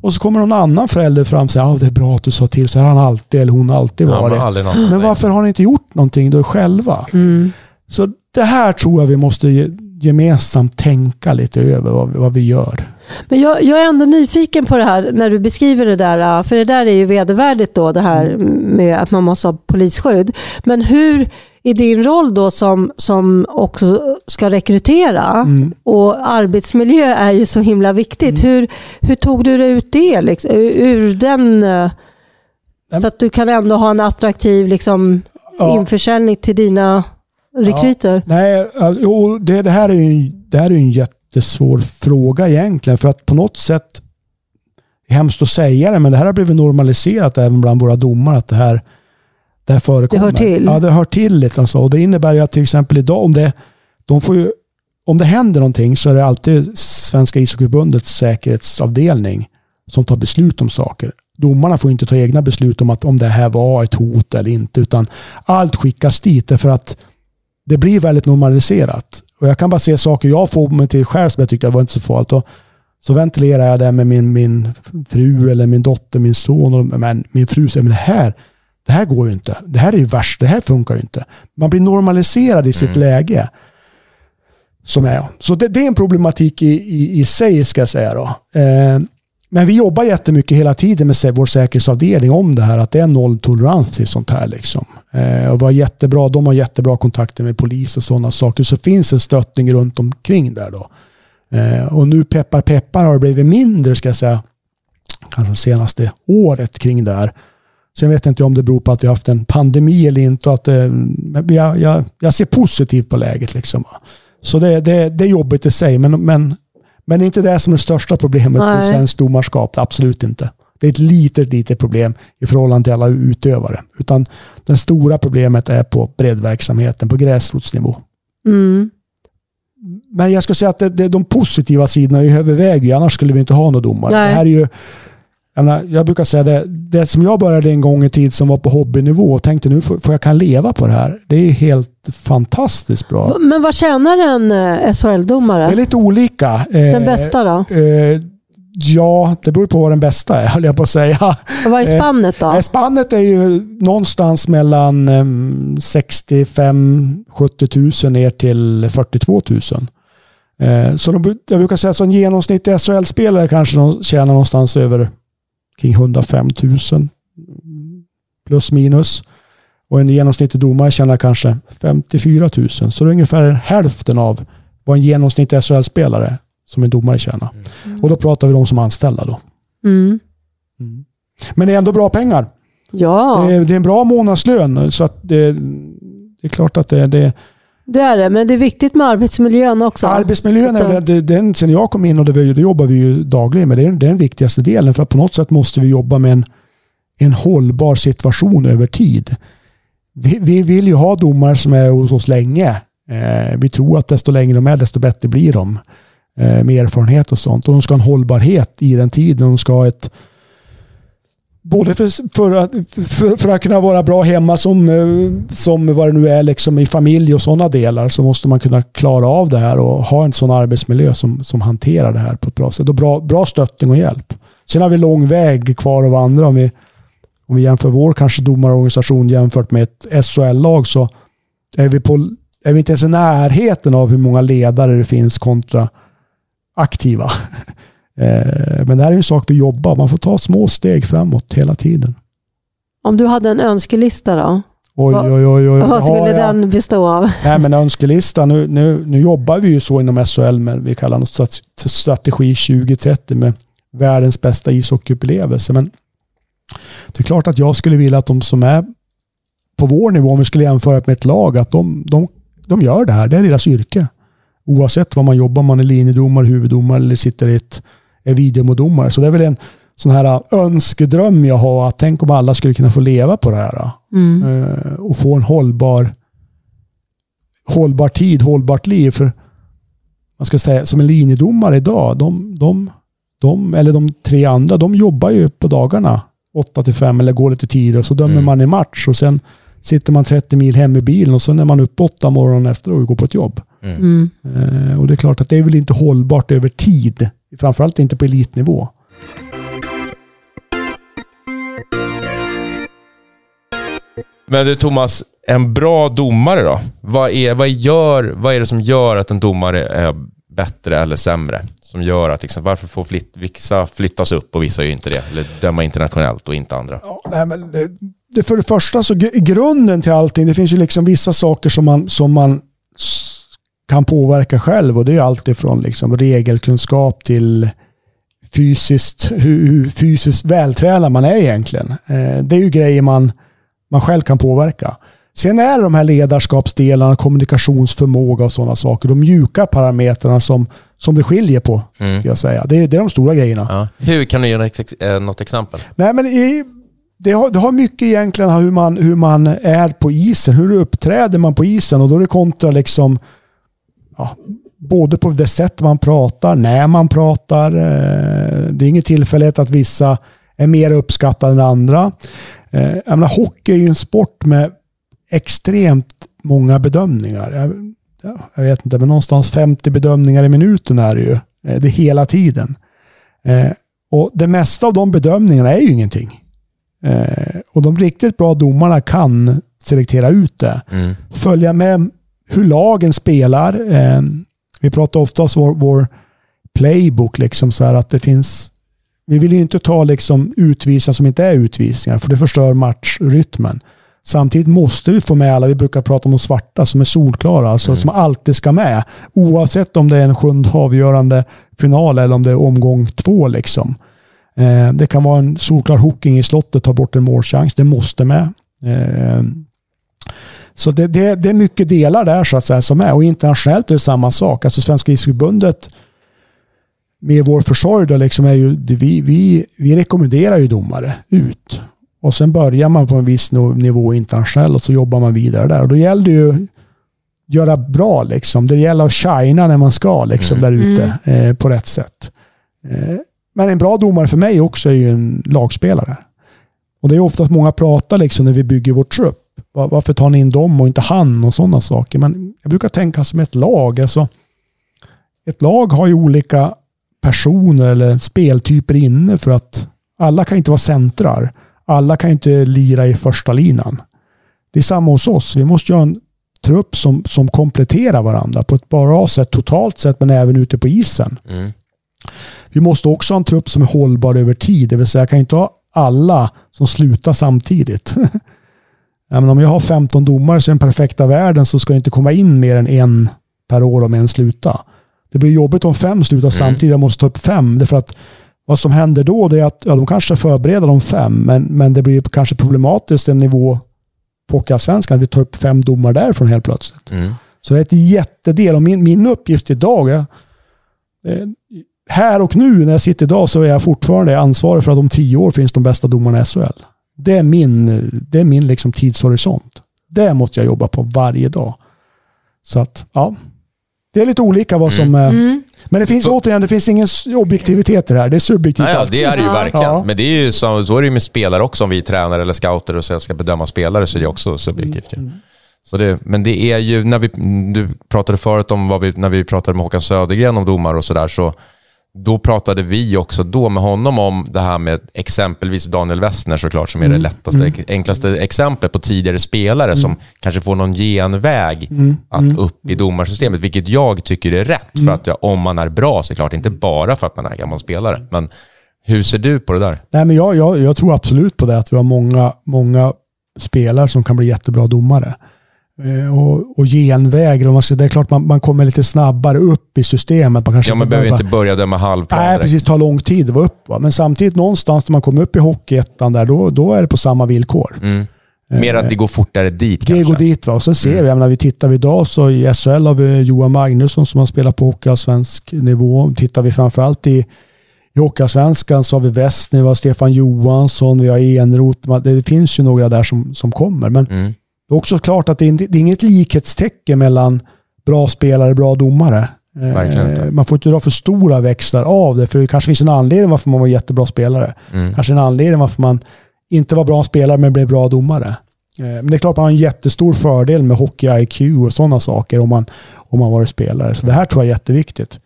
Och så kommer någon annan förälder fram och säger att det är bra att du sa till. Så har han alltid, eller hon alltid Ja, varit. som men varför har ni inte gjort någonting då själva? Mm. Så det här tror jag vi måste ge- gemensamt tänka lite över vad, vi- vad vi gör. Men jag, jag är ändå nyfiken på det här när du beskriver det där, äh, för det där är ju vedervärdigt då det här med att man måste ha polisskydd. Men hur i din roll då som, som också ska rekrytera Mm. och arbetsmiljö är ju så himla viktigt. Hur, hur tog du dig ut det? Liksom, ur, ur den, äh, så att du kan ändå ha en attraktiv liksom, Ja. införsäljning till dina rekryter? Nej, alltså, jo, det, det, här är ju, det här är en jättesvår fråga egentligen. För att på något sätt, det är hemskt att säga det, men det här har blivit normaliserat även bland våra domare. Att det här, det här förekommer. Det hör till. Ja, det hör till lite. Alltså. Och det innebär ju att till exempel idag, om det, de får ju, om det händer någonting så är det alltid Svenska ishockeyförbundets säkerhetsavdelning som tar beslut om saker. Domarna får inte ta egna beslut om att om det här var ett hot eller inte, utan allt skickas dit därför att det blir väldigt normaliserat. Och jag kan bara se saker jag får mig till själv som jag tycker var inte så farligt. Och så ventilerar jag det med min, min fru eller min dotter, min son. Och, men min fru säger, men det här, det här går ju inte. Det här är ju värst. Det här funkar ju inte. Man blir normaliserad i sitt läge. Som är. Så det, det är en problematik i, i, i sig, ska jag säga. Då. Eh, men vi jobbar jättemycket hela tiden med vår säkerhetsavdelning om det här, att det är nolltolerans till sånt här. Liksom. Eh, och var jättebra, de har jättebra kontakter med polis och sådana saker. Så finns en stöttning runt omkring där. Då. Eh, och nu peppar peppar har det blivit mindre, ska jag säga, kanske senaste året kring det här. Sen vet jag inte om det beror på att vi har haft en pandemi eller inte. och Att, eh, men jag, jag, jag ser positivt på läget. Liksom. Så det, det, det är jobbigt i sig, men, men, men det är inte det som är det största problemet för Nej. svenskt domarskap. Absolut inte. Det är ett litet, litet problem i förhållande till alla utövare. Utan det stora problemet är på breddverksamheten, på gräsrotsnivå. Mm. Men jag skulle säga att det, det, de positiva sidorna överväger ju, annars skulle vi inte ha några domare. Nej. Det här är ju, jag, brukar säga det, det som jag började en gång i tid som var på hobbynivå och tänkte nu får, får jag kan leva på det här. Det är helt fantastiskt bra. Men vad tjänar en eh, SHL-domare? Det är lite olika. Den bästa då? Eh, ja, det beror på vad den bästa är, höll jag på att säga. Och vad är eh, spannet då? Spannet är ju någonstans mellan em, 65-70 000 ner till 42 000. Eh, Så de, jag brukar säga att en genomsnittlig SHL-spelare kanske de tjänar någonstans över kring 105 000 plus minus. Och en genomsnittlig domare tjänar kanske 54 000. Så det är ungefär hälften av vad en genomsnittlig SHL-spelare som en domare tjänar. Och då pratar vi om som anställda då. Mm. Men det är ändå bra pengar. Ja, Det, är, det är en bra månadslön. Så att det, det är klart att det, det det är det. Men det är viktigt med arbetsmiljön också. Arbetsmiljön, är, väl- det, den, sen jag kom in och det, det jobbar vi ju dagligen med. Det är, det är den viktigaste delen. För att på något sätt måste vi jobba med en, en hållbar situation över tid. Vi, vi vill ju ha domare som är hos oss länge. Eh, vi tror att desto längre de är, desto bättre blir de. Eh, med erfarenhet och sånt. Och de ska ha en hållbarhet i den tiden. De ska ha ett Både för, för, att, för, för att kunna vara bra hemma som, eh, som vad det nu är liksom i familj och sådana delar så måste man kunna klara av det här och ha en sån arbetsmiljö som, som hanterar det här på ett bra sätt. Och bra, bra stöttning och hjälp. Sen har vi lång väg kvar att vandra. Om vi, om vi jämför vår kanske domarorganisation jämfört med ett SHL-lag så är vi, på, är vi inte ens i närheten av hur många ledare det finns kontra aktiva. Eh, Men det här är en sak vi jobbar. Man får ta små steg framåt hela tiden. Om du hade en önskelista då? Oj, oj, oj, oj. Vad skulle jag- den bestå av? Nej, men önskelista. Nu, nu, nu jobbar vi ju så inom SHL med vi kallar det strat- strategi 2030 med världens bästa ishockeyupplevelse. Men det är klart att jag skulle vilja att de som är på vår nivå, om vi skulle jämföra med ett lag, att de, de, de gör det här. Det är deras yrke. Oavsett vad man jobbar, om man är linjedomare, huvuddomare eller sitter i ett är videodomare. Så det är väl en sån här önskedröm jag har. Att tänk om alla skulle kunna få leva på det här. Mm. eh, och få en hållbar hållbar tid, hållbart liv. För man ska säga, som en linjedomare idag, de, de, de, eller de tre andra, de jobbar ju på dagarna 8 till 5 eller går lite tidigare och så dömer Mm. man i match och sen sitter man 30 mil hem i bilen och sen är man upp 8 morgonen efter och går på ett jobb. Mm. Eh, och det är klart att det är väl inte hållbart över tid. Framförallt inte på elitnivå. Men du Thomas, en bra domare då? Vad är, vad, gör, vad är det som gör att en domare är bättre eller sämre? Som gör att liksom, varför får flytt, vissa flyttas upp och vissa gör inte det? Eller döma internationellt och inte andra? Ja, nej, men det, det för det första så gr- grunden till allting, det finns ju liksom vissa saker som man, som man kan påverka själv och det är allt ifrån liksom regelkunskap till fysiskt, hur, hur fysiskt vältränad man är egentligen. Eh, det är ju grejer man, man själv kan påverka. Sen är det de här ledarskapsdelarna, kommunikationsförmåga och sådana saker, de mjuka parametrarna som, som det skiljer på, Mm. jag säga. Det, är- det är de stora grejerna. Ja. Hur kan du ge eh, något exempel? Nej, men i, det, har, det har mycket egentligen hur man, hur man är på isen. Hur uppträder man på isen? Och då är det kontra liksom ja, både på det sätt man pratar, när man pratar. Eh, det är ingen tillfällighet att vissa är mer uppskattade än andra. Eh, jag menar, hockey är ju en sport med extremt många bedömningar. Jag, ja, jag vet inte, men någonstans 50 bedömningar i minuten är det ju. Eh, det är hela tiden. Och det mesta av de bedömningarna är ju ingenting. Och de riktigt bra domarna kan selektera ut det. Mm. Följa med hur lagen spelar. Eh, vi pratar ofta om vår, vår playbook, liksom så att det finns... Vi vill ju inte ta liksom utvisningar som inte är utvisningar, för det förstör matchrytmen. Samtidigt måste vi få med alla, vi brukar prata om de svarta som är solklara, alltså som alltid ska med. Oavsett om det är en sjunde avgörande final eller om det är omgång två. Liksom. Eh, det kan vara en solklar hooking i slottet, ta bort en målchans. Det måste med. Eh, så det, det, det är mycket delar där så att säga som är. Och internationellt är det samma sak. Alltså Svenska ishockeyförbundet med vår försorg då liksom är ju, vi, vi, vi rekommenderar ju domare ut. Och sen börjar man på en viss nivå internationellt och så jobbar man vidare där. Och då gäller det ju att göra bra liksom. Det gäller att shina när man ska liksom Mm. där ute eh, på rätt sätt. Eh, men en bra domare för mig också är ju en lagspelare. Och det är ofta att många pratar liksom när vi bygger vår trupp. Va- Varför tar ni in dem och inte han och sådana saker? Men jag brukar tänka som ett lag. Alltså, ett lag har ju olika personer eller speltyper inne för att alla kan inte vara centrar. Alla kan inte lira i första linan. Det är samma hos oss. Vi måste ha en trupp som, som kompletterar varandra på ett bra sätt totalt sett men även ute på isen. Mm. Vi måste också ha en trupp som är hållbar över tid. Det vill säga, jag kan inte ha alla som slutar samtidigt. ja, men om jag har 15 domare så i den perfekta världen så ska det inte komma in mer än en per år om en slutar. Det blir jobbigt om fem slutar samtidigt. Jag måste ta upp fem. Därför att vad som händer då är att ja, de kanske förbereder de fem, men, men det blir kanske problematiskt en nivå på att vi tar upp fem domare därifrån helt plötsligt. Mm. Så det är ett jättedel. Och min, min uppgift idag, är, eh, här och nu när jag sitter idag så är jag fortfarande ansvarig för att om tio år finns de bästa domarna i SHL. Det är min, det är min liksom tidshorisont. Det måste jag jobba på varje dag. Så att, ja. Det är lite olika vad som... eh, Mm. Men det finns Så- återigen, det finns ingen objektivitet i det här. Det är subjektivt Ja, ja, allt. det är det ju verkligen. Ja. Men det är ju så, så är det ju med spelare också. Om vi är tränare eller scouter och så ska bedöma spelare så är det också subjektivt. Mm. Så det, men det är ju, när vi, du pratade förut om vad vi, när vi pratade med Håkan Södergren om domar och sådär, så då pratade vi också då med honom om det här med exempelvis Daniel Westner såklart, som är Mm. det lättaste, enklaste exemplet på tidigare spelare som kanske får någon genväg Mm. att upp i domarsystemet, vilket jag tycker är rätt. För att ja, om man är bra såklart, inte bara för att man är gammal spelare. Men hur ser du på det där? Nej, men jag, jag, jag tror absolut på det, att vi har många, många spelare som kan bli jättebra domare. Eh, Och, och genväg, eller vad man det är klart man, man kommer lite snabbare upp i systemet. Man kanske Ja, man behöver inte börja döma halvplan Nej, direkt. precis. ta lång tid att vara upp. Va? Men samtidigt någonstans när man kommer upp i Hockeyettan där, då, då är det på samma villkor. Mm. Mer att det går fortare dit Det kanske. går dit. Va? Och sen ser vi, jag menar, vi tittar idag så i SHL har vi Johan Magnusson som har spelat på Hockeyallsvensk nivå. Tittar vi framförallt i, i Hockeyallsvenskan så har vi Westner, vi har Stefan Johansson, vi har Enroth. Det finns ju några där som, som kommer. Men Mm. Det är också klart att det är, det är inget likhetstecken mellan bra spelare och bra domare. Eh. Man får inte dra för stora växlar av det, för det kanske finns en anledning varför man var jättebra spelare. Mm. Kanske en anledning varför man inte var bra spelare men blev bra domare. Eh, Men det är klart man har en jättestor fördel med hockey-IQ och sådana saker om man, om man varit spelare. Så det här tror jag är jätteviktigt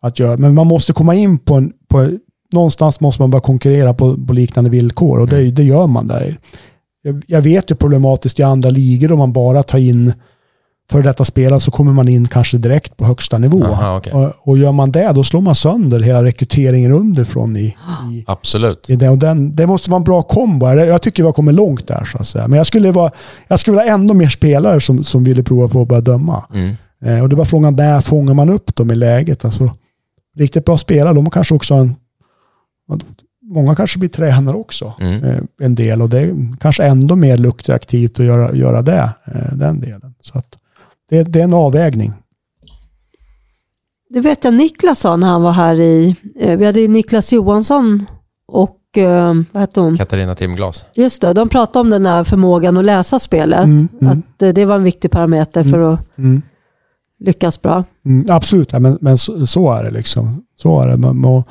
att göra. Men man måste komma in på en... På, någonstans måste man börja konkurrera på, på liknande villkor och det, det gör man där. Jag, jag vet ju problematiskt i andra ligor om man bara tar in för detta spelare så kommer man in kanske direkt på högsta nivå. Aha, okej. och, och gör man det, då slår man sönder hela rekryteringen underifrån i, i, Absolut. i det. Och den, det måste vara en bra kombo. Jag tycker vi har kommit långt där så att säga. Men jag skulle, vara, jag skulle vilja ha ännu mer spelare som, som ville prova på att börja döma. Mm. Eh, och det var frågan, när fångar man upp dem i läget? Alltså, riktigt bra spelare, de kanske också har en... Många kanske blir tränare också. Mm. Eh, en del. Och det är kanske ändå mer lukrativt att göra, göra det. Eh, den delen. Så att det, det är en avvägning. Det vet jag Niklas sa när han var här i... eh, Vi hade ju Niklas Johansson och vad hette hon? Katarina Timglas. Just det, de pratade om den här förmågan att läsa spelet. Mm, mm, Att det var en viktig parameter för att mm. lyckas bra. Mm, absolut, ja, men, men så, så är det. liksom. Så är det. Man, och,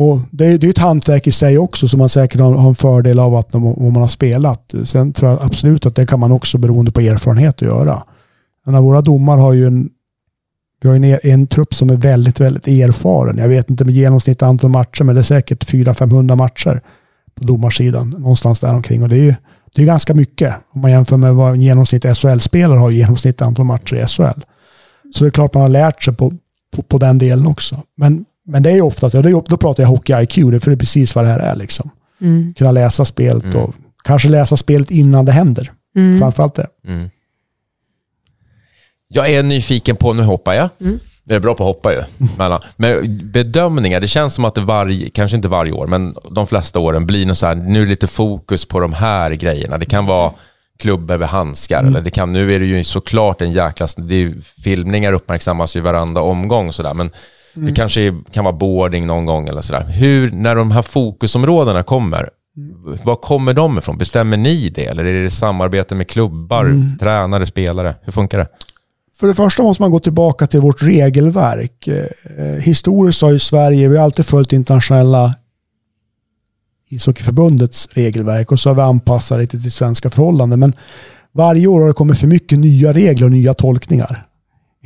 och det, är- det är ett hantverk i sig också som man säkert har, har en fördel av att om, om man har spelat. Sen tror jag absolut att det kan man också beroende på erfarenhet att göra. Men våra domare har ju en, vi har en, en trupp som är väldigt, väldigt erfaren. Jag vet inte med genomsnitt antal matcher, men det är säkert 400-500 matcher på domarsidan. Någonstans där omkring. Och det är ju det är ganska mycket om man jämför med vad en genomsnitt SHL-spelare har i genomsnitt antal matcher i SHL. Så det är klart man har lärt sig på, på, på den delen också. Men, men det är ju oftast, då pratar jag hockey-IQ, för det är precis vad det här är. Liksom. Mm. Kunna läsa spelet Mm. och kanske läsa spelet innan det händer. Mm. Framförallt det. Mm. Jag är nyfiken på, nu hoppar jag. Mm. Det är bra på att hoppa ju. Mellan. Men bedömningar, det känns som att det varje, kanske inte varje år, men de flesta åren blir något så här, nu är det lite fokus på de här grejerna. Det kan vara klubb över handskar, eller det kan, nu är det ju såklart en jäkla, det är ju, filmningar uppmärksammas ju varenda omgång sådär, men det kanske kan vara boarding någon gång eller sådär. Hur, när de här fokusområdena kommer, var kommer de ifrån? Bestämmer ni det? Eller är det samarbete med klubbar, tränare, spelare? Hur funkar det? För det första måste man gå tillbaka till vårt regelverk. Eh, historiskt har ju Sverige, vi har alltid följt internationella ishockeyförbundets regelverk och så har vi anpassat det till svenska förhållanden. Men varje år har det kommit för mycket nya regler och nya tolkningar.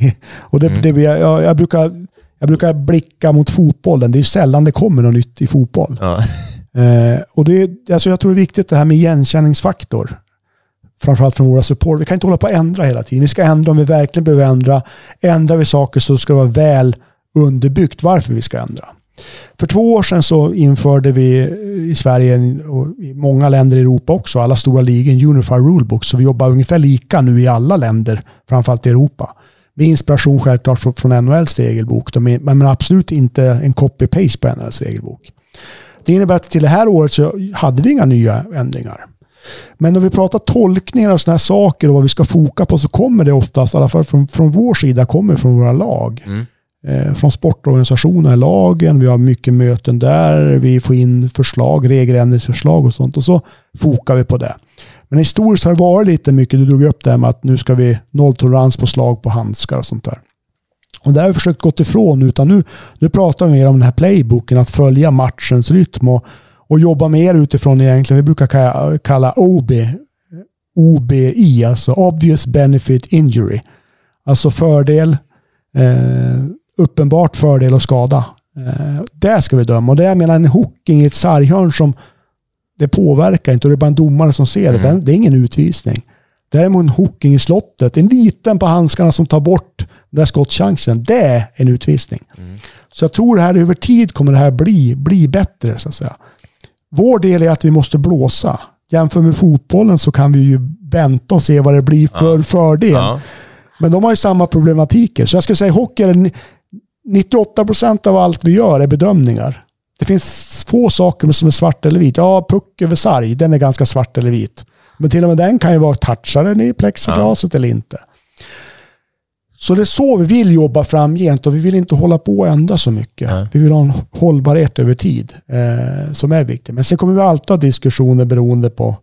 Och det, det, blir- jag, jag, brukar, jag brukar blicka mot fotbollen. Det är ju sällan det kommer något nytt i fotboll. Ja. Eh, och det, alltså jag tror det är viktigt det här med igenkänningsfaktor. Framförallt från våra support. Vi kan inte hålla på att ändra hela tiden. Vi ska ändra om vi verkligen behöver ändra. Ändrar vi saker så ska det vara väl underbyggt varför vi ska ändra. För två år sedan så införde vi i Sverige och i många länder i Europa också, alla stora ligor, Unified Rulebook. Så vi jobbar ungefär lika nu i alla länder, framförallt i Europa. Med inspiration självklart från, från NHLs regelbok, men absolut inte en copy-paste på NHLs regelbok. Det innebär att till det här året så hade vi inga nya ändringar. Men när vi pratar tolkningar och sådana här saker och vad vi ska foka på så kommer det oftast, i alla fall från, från vår sida, kommer från våra lag. Mm. Eh, från sportorganisationerna i lagen, vi har mycket möten där, vi får in förslag, regeländringsförslag och sånt och så fokar vi på det. Men historiskt har det varit lite mycket, du drog upp det här med att nu ska vi nolltolerans på slag på handskar och sånt där. Och där har vi försökt gå ifrån, utan nu, nu pratar vi mer om den här playbooken, att följa matchens rytm och, och jobba mer utifrån egentligen, vi brukar kalla, kalla OB, OBI, alltså Obvious Benefit Injury. Alltså fördel, eh, uppenbart fördel och skada. Eh, det ska vi döma. Och det jag menar en hooking i ett sarghörn som det påverkar inte och det är bara en domare som ser det. Mm. Det, är ingen utvisning. Däremot en hooking i slottet, en liten på handskarna som tar bort den där skottchansen, det är en utvisning. Så jag tror det här över tid kommer det här bli, bli bättre så att säga. Vår del är att vi måste blåsa. Jämför med fotbollen så kan vi ju vänta och se vad det blir för fördel. Ja. Men de har ju samma problematiker. Så jag skulle säga hockey är ni- 98% av allt vi gör är bedömningar. Det finns få saker som är svart eller vit. Ja, puck över sarg, den är ganska svart eller vit. Men till och med den kan ju vara toucharen i plexiglaset eller inte. Så det är så vi vill jobba framgent och vi vill inte hålla på och ändra så mycket. Nej. Vi vill ha en hållbarhet över tid eh, som är viktig. Men sen kommer vi alltid ha diskussioner beroende på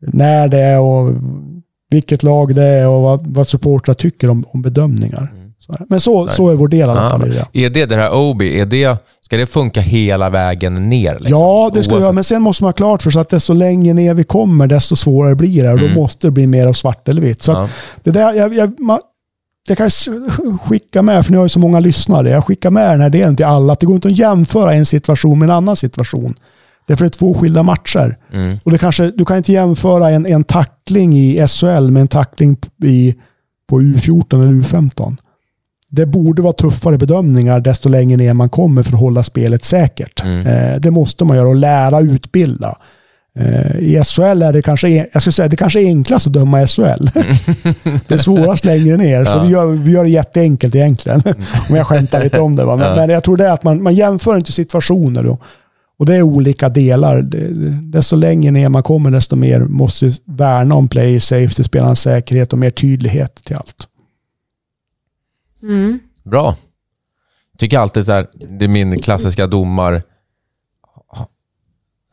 när det är och vilket lag det är och vad, vad supportrar tycker om, om bedömningar. Så, men så, så är vår del i alla Ja, fall. det. är det det här Obi, är det, ska det funka hela vägen ner? Liksom? Ja, det ska göra. Men sen måste man ha klart för sig att desto längre ner vi kommer, desto svårare blir det. Och då Mm. måste det bli mer av svart eller vitt. Så Ja. det där, jag, jag, man, det kan jag skicka med, för ni har ju så många lyssnare. Jag skickar med den här delen till alla. Att det går inte att jämföra en situation med en annan situation. Det är för det är två skilda matcher. Mm. Och det kanske, du kan inte jämföra en, en tackling i SHL med en tackling i, på U14 eller U15. Det borde vara tuffare bedömningar desto längre ner man kommer för att hålla spelet säkert. Mm. Eh, det måste man göra och lära utbilda. Eh, I SHL är det kanske, jag skulle säga, det kanske är enklast att döma SHL. det är svårast längre ner, så Ja. vi, gör, vi gör det jätteenkelt egentligen. Om jag skämtar lite om det. Men, Ja. men jag tror det är att man, man jämför inte situationer. Då. Och det är olika delar. Desto längre ner man kommer, desto mer måste värna om play safety, spelarens säkerhet och mer tydlighet till allt. Mm. Bra. Tycker alltid att det är min klassiska domar...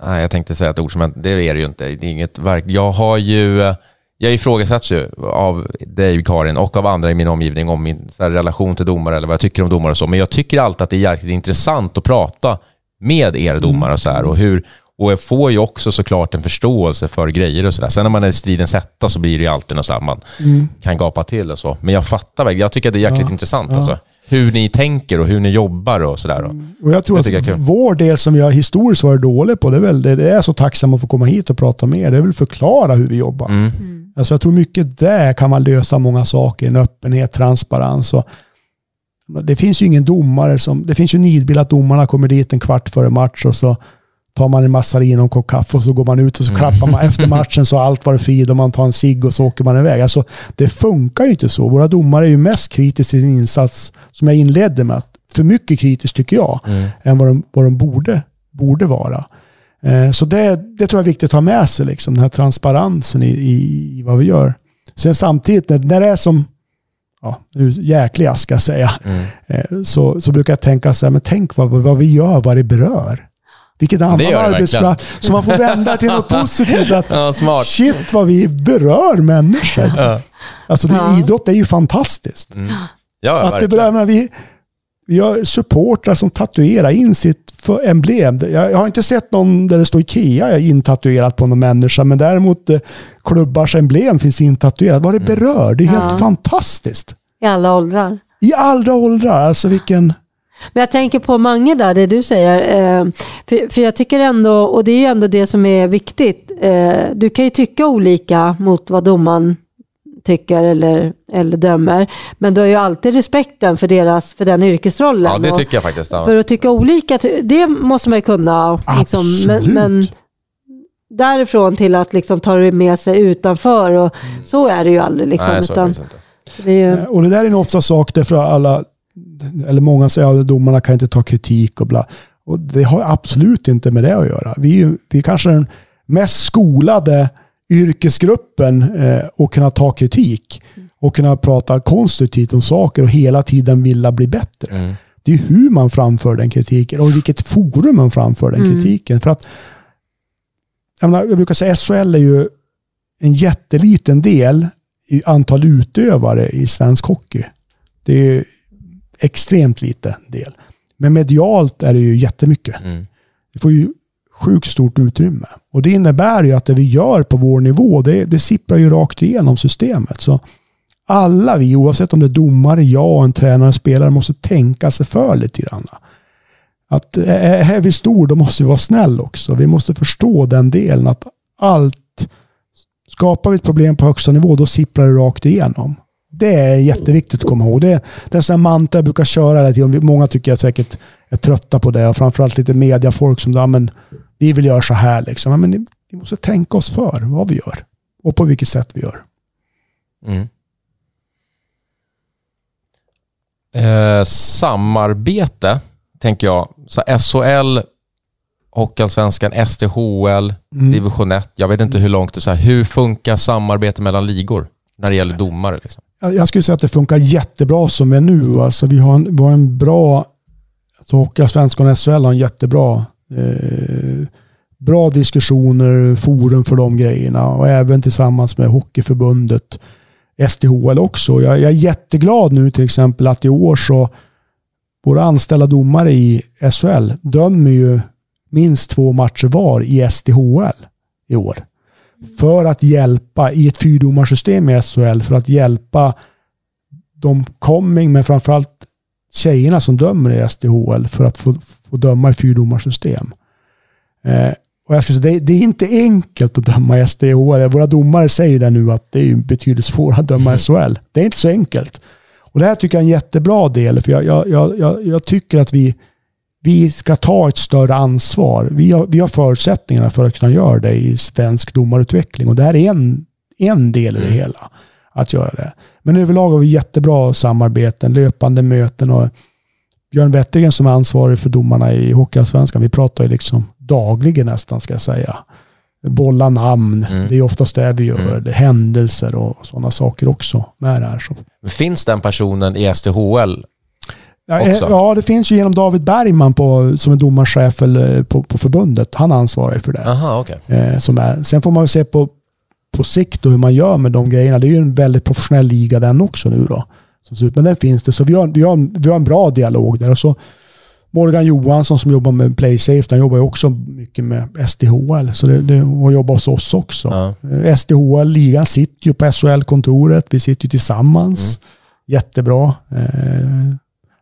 Nej, jag tänkte säga ett ord som jag, det är det ju inte. Det är inget verk. Jag har ju... Jag ifrågasätts ju av dig, Karin, och av andra i min omgivning om min så här, relation till domare eller vad jag tycker om domare och så. Men jag tycker alltid att det är jäkligt intressant att prata med er domare och så här. Och, hur, och jag får ju också såklart en förståelse för grejer och sådär. Sen när man är i stridens hetta så blir det ju alltid något så här, man kan gapa till och så. Men jag fattar väl. Jag tycker att det är jäkligt Ja, intressant ja. alltså. Hur ni tänker och hur ni jobbar och sådär. Och- Och jag tror Jag att kul. vår del som vi har historiskt varit dåliga på, det är väl det det är så tacksamma att få komma hit och prata med er. Det är väl förklara hur vi jobbar. Mm. Alltså jag tror mycket där kan man lösa många saker. En öppenhet, transparens och det finns ju ingen domare som, det finns ju nidbild att domarna kommer dit en kvart före match och så tar man en massarin och en kopp kaffe och så går man ut och så klappar man efter matchen så allt varit frid och man tar en cigg och så åker man iväg. Alltså det funkar ju inte så. Våra domare är ju mest kritiska i sin insats, som jag inledde med, för mycket kritiskt tycker jag, än vad de, vad de borde, borde vara. Eh, Så det, det tror jag är viktigt att ha med sig, liksom, den här transparensen i, i, i vad vi gör. Sen samtidigt, när, när det är som ja, nu jäkliga ska jag säga, Mm. eh, så, så brukar jag tänka så här, men tänk vad, vad vi gör, vad det berör. Vilket annan det arbetsplats. Så man får vända till något positivt. Att, Ja, smart. Shit vad vi berör människor. Alltså det, Ja. idrott är ju fantastiskt. Mm. Ja, Att det berör, men vi, vi har supportrar som tatuerar in sitt för emblem. Jag, jag har inte sett någon där det står Ikea intatuerat på någon människa, men däremot eh, klubbars emblem finns intatuerat. Vad det Mm. berör, det är helt Ja. fantastiskt. I alla åldrar. I alla åldrar, alltså vilken... Men jag tänker på Mange där, det du säger. Eh, för, för jag tycker ändå, och det är ju ändå det som är viktigt. Eh, du kan ju tycka olika mot vad domaren tycker eller, eller dömer. Men du har ju alltid respekten för, deras, för den yrkesrollen. Ja, det tycker jag faktiskt. Ja. För att tycka olika, det måste man ju kunna. Liksom, men, Absolut. men därifrån till att liksom ta det med sig utanför. Och, Så är det ju aldrig. Liksom, Nej, så är det utan, det är ju, Eh, Och det där är en ofta sak därför alla, eller många säger att domarna kan inte ta kritik och bla. Och det har absolut inte med det att göra. Vi är, ju- vi är kanske den mest skolade yrkesgruppen eh, att kunna ta kritik och kunna prata konstruktivt om saker och hela tiden vilja bli bättre. Mm. Det är hur man framför den kritiken och vilket forum man framför den Mm. kritiken. För att, jag, menar, jag brukar säga SHL är ju en jätteliten del i antal utövare i svensk hockey. Det är extremt liten del. Men medialt är det ju jättemycket. Mm. Vi får ju sjukt stort utrymme. Och det innebär ju att det vi gör på vår nivå, det, det sipprar ju rakt igenom systemet. Så alla vi, oavsett om det är domare, jag, en tränare, spelare, måste tänka sig för lite grann. Att är är vi stor, då måste vi vara snäll också. Vi måste förstå den delen att allt, skapar vi ett problem på högsta nivå, då sipprar det rakt igenom. Det är jätteviktigt att komma ihåg. Det, det är en mantra jag brukar köra hela tiden. Många tycker jag säkert är trötta på det. Och framförallt lite mediafolk som ja, men vi vill göra så här. Liksom. Men vi måste tänka oss för vad vi gör. Och på vilket sätt vi gör. Mm. Eh, samarbete, tänker jag. Så SHL, Hockeyallsvenskan, STHL, Mm. division 1. Jag vet inte hur långt det är. Hur funkar samarbete mellan ligor när det gäller domare? Liksom? Jag skulle säga att det funkar jättebra som vi är nu. Alltså vi, har en, vi har en bra, alltså Hockeyallsvenskan och SHL har en jättebra eh, bra diskussioner, forum för de grejerna och även tillsammans med Hockeyförbundet, SDHL också. Jag, jag är jätteglad nu till exempel att i år så våra anställda domare i SHL dömer ju minst två matcher var i SDHL i år. För att hjälpa i ett fyrdomarsystem i SHL, för att hjälpa de coming, men framförallt tjejerna som dömer i SDHL för att få, få döma i fyrdomarsystem. Eh, och jag ska säga, det, det, är inte enkelt att döma i SDHL. Våra domare säger det nu att det är betydligt svårare att döma i SHL. Det är inte så enkelt. Och det här tycker jag är en jättebra del, för jag, jag, jag, jag tycker att vi, vi ska ta ett större ansvar. Vi har, vi har förutsättningarna för att kunna göra det i svensk domarutveckling och det här är en, en del i det mm. hela. Att göra det. Men överlag har vi jättebra samarbeten, löpande möten och Björn Wettergren som är ansvarig för domarna i Hockeyallsvenskan, vi pratar ju liksom dagligen nästan ska jag säga. Bolla namn, mm. det är oftast det vi gör. Mm. Händelser och sådana saker också med det här. Så. Finns den personen i STHL Ja, eh, ja, det finns ju genom David Bergman på, som är domarchef på, på förbundet. Han ansvarar för det. Aha, okay. eh, som är. Sen får man ju se på, på sikt hur man gör med de grejerna. Det är ju en väldigt professionell liga den också nu då. Men den finns det, så vi har, vi har, vi har en bra dialog där. Och så Morgan Johansson som jobbar med PlaySafe, han jobbar ju också mycket med SDHL. Så det, det, och jobbar hos oss också. Ja. Eh, SDHL-ligan sitter ju på SHL-kontoret. Vi sitter ju tillsammans. Mm. Jättebra. Eh,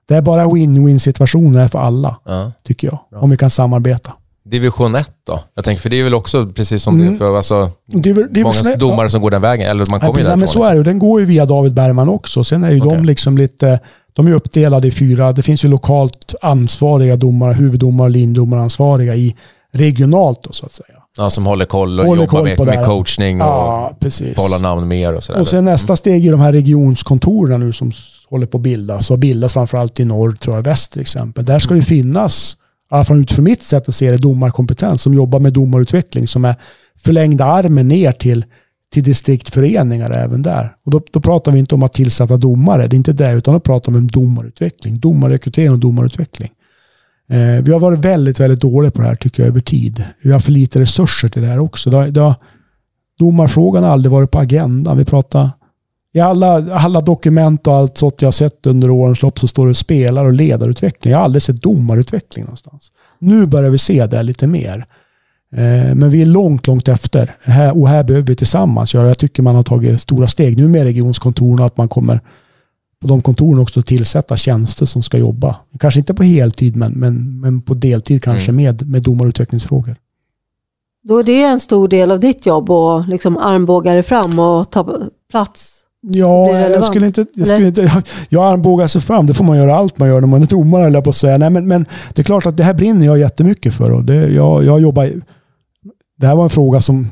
det är bara win-win situationer för alla, ja. tycker jag. Bra. Om vi kan samarbeta. Division 1 då? Jag tänker, för det är väl också precis som mm. det för alltså, Div många domare ja. som går den vägen, eller man kommer ja, ju därifrån. Men så är det, den går ju via David Bergman också. Sen är ju okay. de liksom lite, de är uppdelade i fyra, det finns ju lokalt ansvariga domare, huvuddomare, lindomaransvariga i regionalt då, så att säga. Ja, som håller koll och håller jobbar koll med, med, coachning och ja, namn mer och sådär. Och sen nästa mm. steg är de här regionskontoren nu som håller på att bildas och bildas framförallt i norr, tror jag, väst till exempel. Där ska det finnas, i alla fall utifrån mitt sätt att se det, domarkompetens som jobbar med domarutveckling som är förlängda armen ner till, till distriktföreningar även där. Och då, då pratar vi inte om att tillsätta domare, det är inte det, utan då pratar vi om domarutveckling, domarrekrytering och domarutveckling. Eh, vi har varit väldigt, väldigt dåliga på det här tycker jag över tid. Vi har för lite resurser till det här också. Det det har, domarfrågan har aldrig varit på agendan. Vi pratar i alla, alla dokument och allt sånt jag har sett under årens lopp så står det spelar och ledarutveckling. Jag har aldrig sett domarutveckling någonstans. Nu börjar vi se det lite mer. Eh, men vi är långt, långt efter. och här behöver vi tillsammans göra. Jag tycker man har tagit stora steg nu med regionskontoren och att man kommer på de kontoren också tillsätta tjänster som ska jobba. Kanske inte på heltid, men, men, men på deltid kanske mm. med, med domarutvecklingsfrågor. Då är det en stor del av ditt jobb att liksom armbåga dig fram och ta plats Ja, jag skulle inte... Jag, skulle inte, jag, jag armbågar sig fram. Det får man göra allt man gör när man är domare, eller på att säga. Nej, men, men det är klart att det här brinner jag jättemycket för. Och det, jag, jag jobbar... Det här var en fråga som...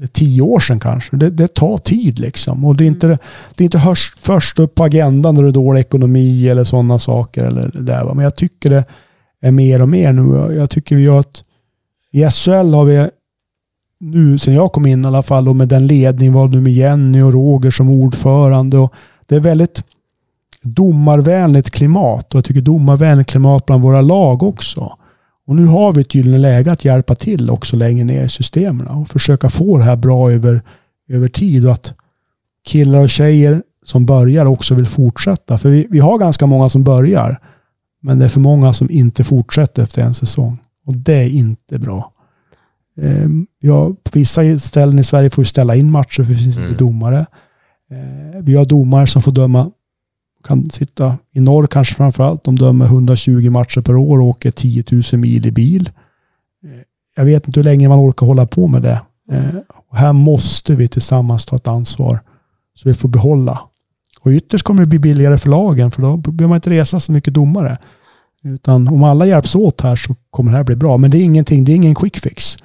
Det är tio år sedan kanske. Det, det tar tid liksom. Och det är inte, det är inte först, först upp på agendan när det är dålig ekonomi eller sådana saker. Eller det Men jag tycker det är mer och mer nu. Jag tycker vi har ett... I SHL har vi nu sen jag kom in i alla fall och med den ledning var nu med Jenny och Roger som ordförande. Och det är väldigt domarvänligt klimat och jag tycker domarvänligt klimat bland våra lag också. Och nu har vi ett gyllene läge att hjälpa till också längre ner i systemen och försöka få det här bra över, över tid och att killar och tjejer som börjar också vill fortsätta. För vi, vi har ganska många som börjar, men det är för många som inte fortsätter efter en säsong. Och det är inte bra. Ehm, ja, på vissa ställen i Sverige får vi ställa in matcher för det finns inte mm. domare. Ehm, vi har domare som får döma, kan sitta i norr kanske framförallt, de dömer 120 matcher per år och åker 10 000 mil i bil. Eh, jag vet inte hur länge man orkar hålla på med det. Eh, och här måste vi tillsammans ta ett ansvar så vi får behålla. Och ytterst kommer det bli billigare för lagen för då behöver man inte resa så mycket domare. Utan om alla hjälps åt här så kommer det här bli bra. Men det är ingenting, det är ingen quick fix.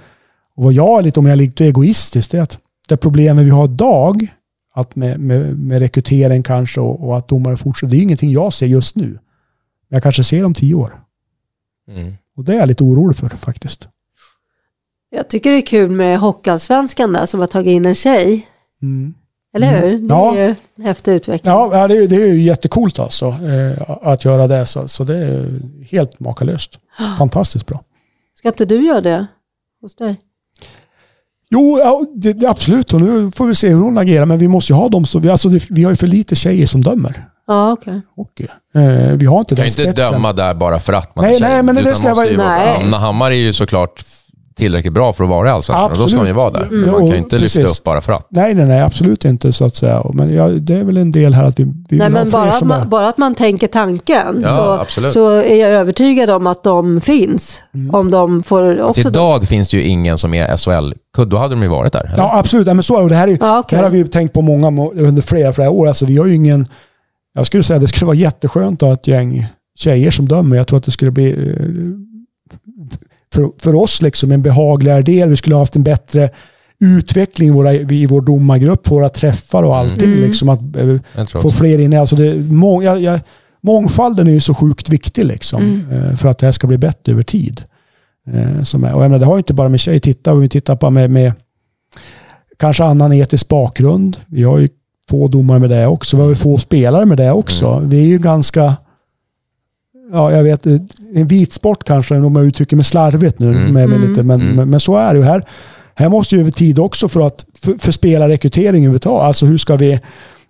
Och vad jag är lite, om jag är lite egoistisk, det är att det problemet vi har idag, att med, med, med rekrytering kanske och, och, att domare fortsätter, det är ingenting jag ser just nu. Men jag kanske ser om tio år. Mm. Och det är jag lite orolig för faktiskt. Jag tycker det är kul med Hockeyallsvenskan där som har tagit in en tjej. Mm. Eller hur? Mm. Det är ju en häftig utveckling. Ja, det är, det är ju jättekult alltså eh, att göra det. Så, så det är helt makalöst. Fantastiskt bra. Ska inte du göra det hos dig? Jo, ja, det, det, absolut. Och nu får vi se hur hon agerar. Men vi måste ju ha dem. Så vi, alltså, det, vi har ju för lite tjejer som dömer. Ja, okej. Hockey. Eh, vi har inte kan den ju inte spetsen. döma där bara för att man Nej, är tjej. nej, men det ska vara-. Anna Hammar är ju såklart tillräckligt bra för att vara i Allsvenskan. Och då ska hon ju vara där. Men man kan ju inte lyfta Precis. upp bara för att. Nej, nej, nej. Absolut inte så att säga. Men ja, det är väl en del här att vi, vi vill Nej, ha men bara att, man, bara att man tänker tanken Ja, så, så är jag övertygad om att de finns. Mm. Om de får också... Alltså, idag finns det ju ingen som är SHL-kudd. Då hade de ju varit där. eller? Ja, absolut. Ja, men så är det. Det här, är, ju- Ja, okej. det här har vi ju tänkt på många, må- under flera, flera år. Alltså, vi har ju ingen... Jag skulle säga att det skulle vara jätteskönt att ha ett gäng tjejer som dömer. Jag tror att det skulle bli eh, för, för oss liksom en behagligare del. Vi skulle ha haft en bättre utveckling i, våra, i vår domargrupp, våra träffar och allting. Mm. Liksom att eh, få fler in. Alltså det, må, jag, jag, mångfalden är ju så sjukt viktig liksom, Mm. eh, för att det här ska bli bättre över tid. Eh, Som är, och jag menar, det har ju inte bara med tjejer. Titta, om vi tittar på med, med kanske annan etisk bakgrund. Vi har ju få domare med det också. Vi har ju få spelare med det också. Mm. Vi är ju ganska, ja jag vet, en vit sport kanske, om jag uttrycker mig slarvigt nu. Mm. Med, Mm. lite, men, Mm. men, men så är det ju här. Här måste ju över tid också för att för, för spelarrekrytering överhuvudtaget. Alltså hur ska vi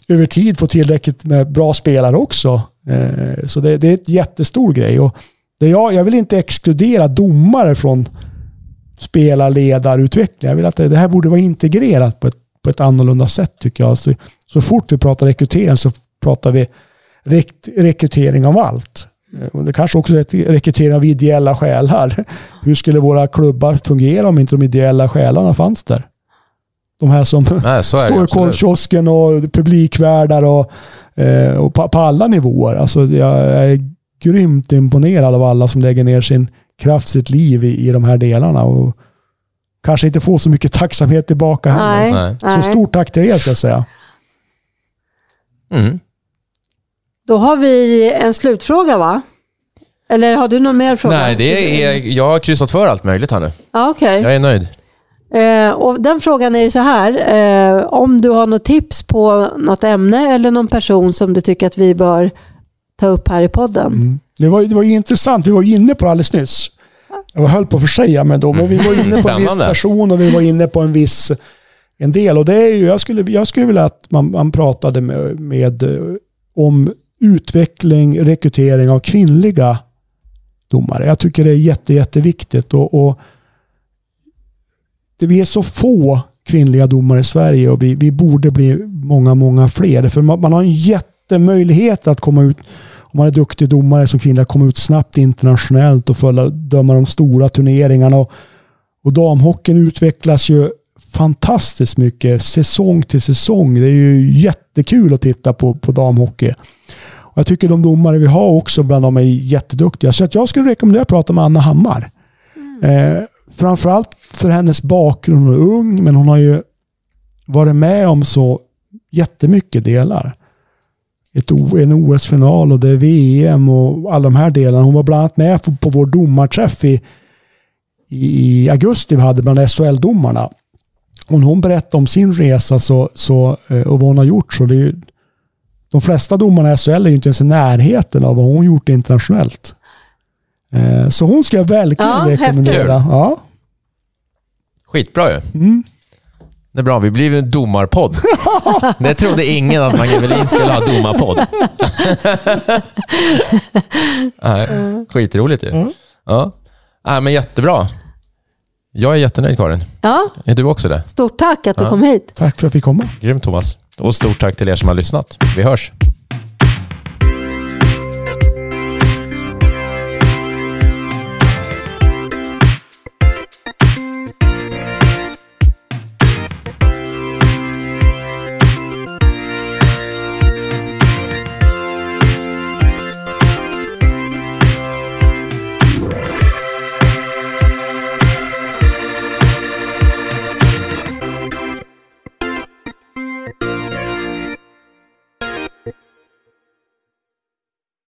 över tid få tillräckligt med bra spelare också? Eh, så det, det är ett jättestor grej. Och det jag, jag vill inte exkludera domare från spelarledarutveckling. Jag vill att det, det här borde vara integrerat på ett, på ett annorlunda sätt tycker jag. Så, så fort vi pratar rekrytering så pratar vi rek, rekrytering av allt. Eh, Och det kanske också rekrytering av ideella själar. Hur skulle våra klubbar fungera om inte de ideella själarna fanns där? De här som Nej, så är det står i korvkiosken och publikvärdar och, eh, och på, på alla nivåer. Alltså jag är grymt imponerad av alla som lägger ner sin kraft, sitt liv i, i de här delarna. Och kanske inte får så mycket tacksamhet tillbaka heller. Nej, Nej. nej. Så stort tack till er ska jag säga. Mm. Då har vi en slutfråga va? Eller har du någon mer fråga? Nej, det är, jag har kryssat för allt möjligt här nu. Ja, okej. Jag är nöjd. Eh, och den frågan är ju så här. Eh, om du har något tips på något ämne eller någon person som du tycker att vi bör ta upp här i podden. Mm. Det, var, det var ju intressant. Vi var ju inne på det alldeles nyss. Jag höll på att försäga mig då, men vi var inne på en viss person och vi var inne på en viss en del. Och det är ju, jag, skulle, jag skulle vilja att man, man pratade med, med, eh, om utveckling, rekrytering av kvinnliga domare. Jag tycker det är jätte, jätteviktigt. Och, och det, vi är så få kvinnliga domare i Sverige och vi, vi borde bli många, många fler. För man, man har en jättemöjlighet att komma ut om man är duktig domare som kvinna, komma ut snabbt internationellt och följa, döma de stora turneringarna. Och, och damhockeyn utvecklas ju fantastiskt mycket säsong till säsong. Det är ju jättekul att titta på, på damhockey. Jag tycker de domare vi har också bland dem är jätteduktiga. Så att jag skulle rekommendera att prata med Anna Hammar. Eh, framförallt för hennes bakgrund. Hon är ung, men hon har ju varit med om så jättemycket delar. Ett, en OS-final och det är VM och alla de här delarna. Hon var bland annat med på, vår domarträff i, i augusti vi hade bland SHL-domarna. Och när hon berättade om sin resa så, så, eh, och vad hon har gjort så det är de flesta domarna i SHL är ju inte ens i närheten av vad hon gjort internationellt. Eh, Så hon ska jag verkligen Ja, rekommendera. Ja. Skitbra ju. Mm. Det är bra, vi blir en domarpodd. Det trodde ingen att Mange Welin skulle ha domarpodd. Nej, skitroligt ju. Mm. Ja. Nej, men jättebra. Jag är jättenöjd Karin. Ja, Är du också det? stort tack att du Ja. kom hit. Tack för att jag fick komma. Grymt Thomas. Och stort tack till er som har lyssnat. Vi hörs.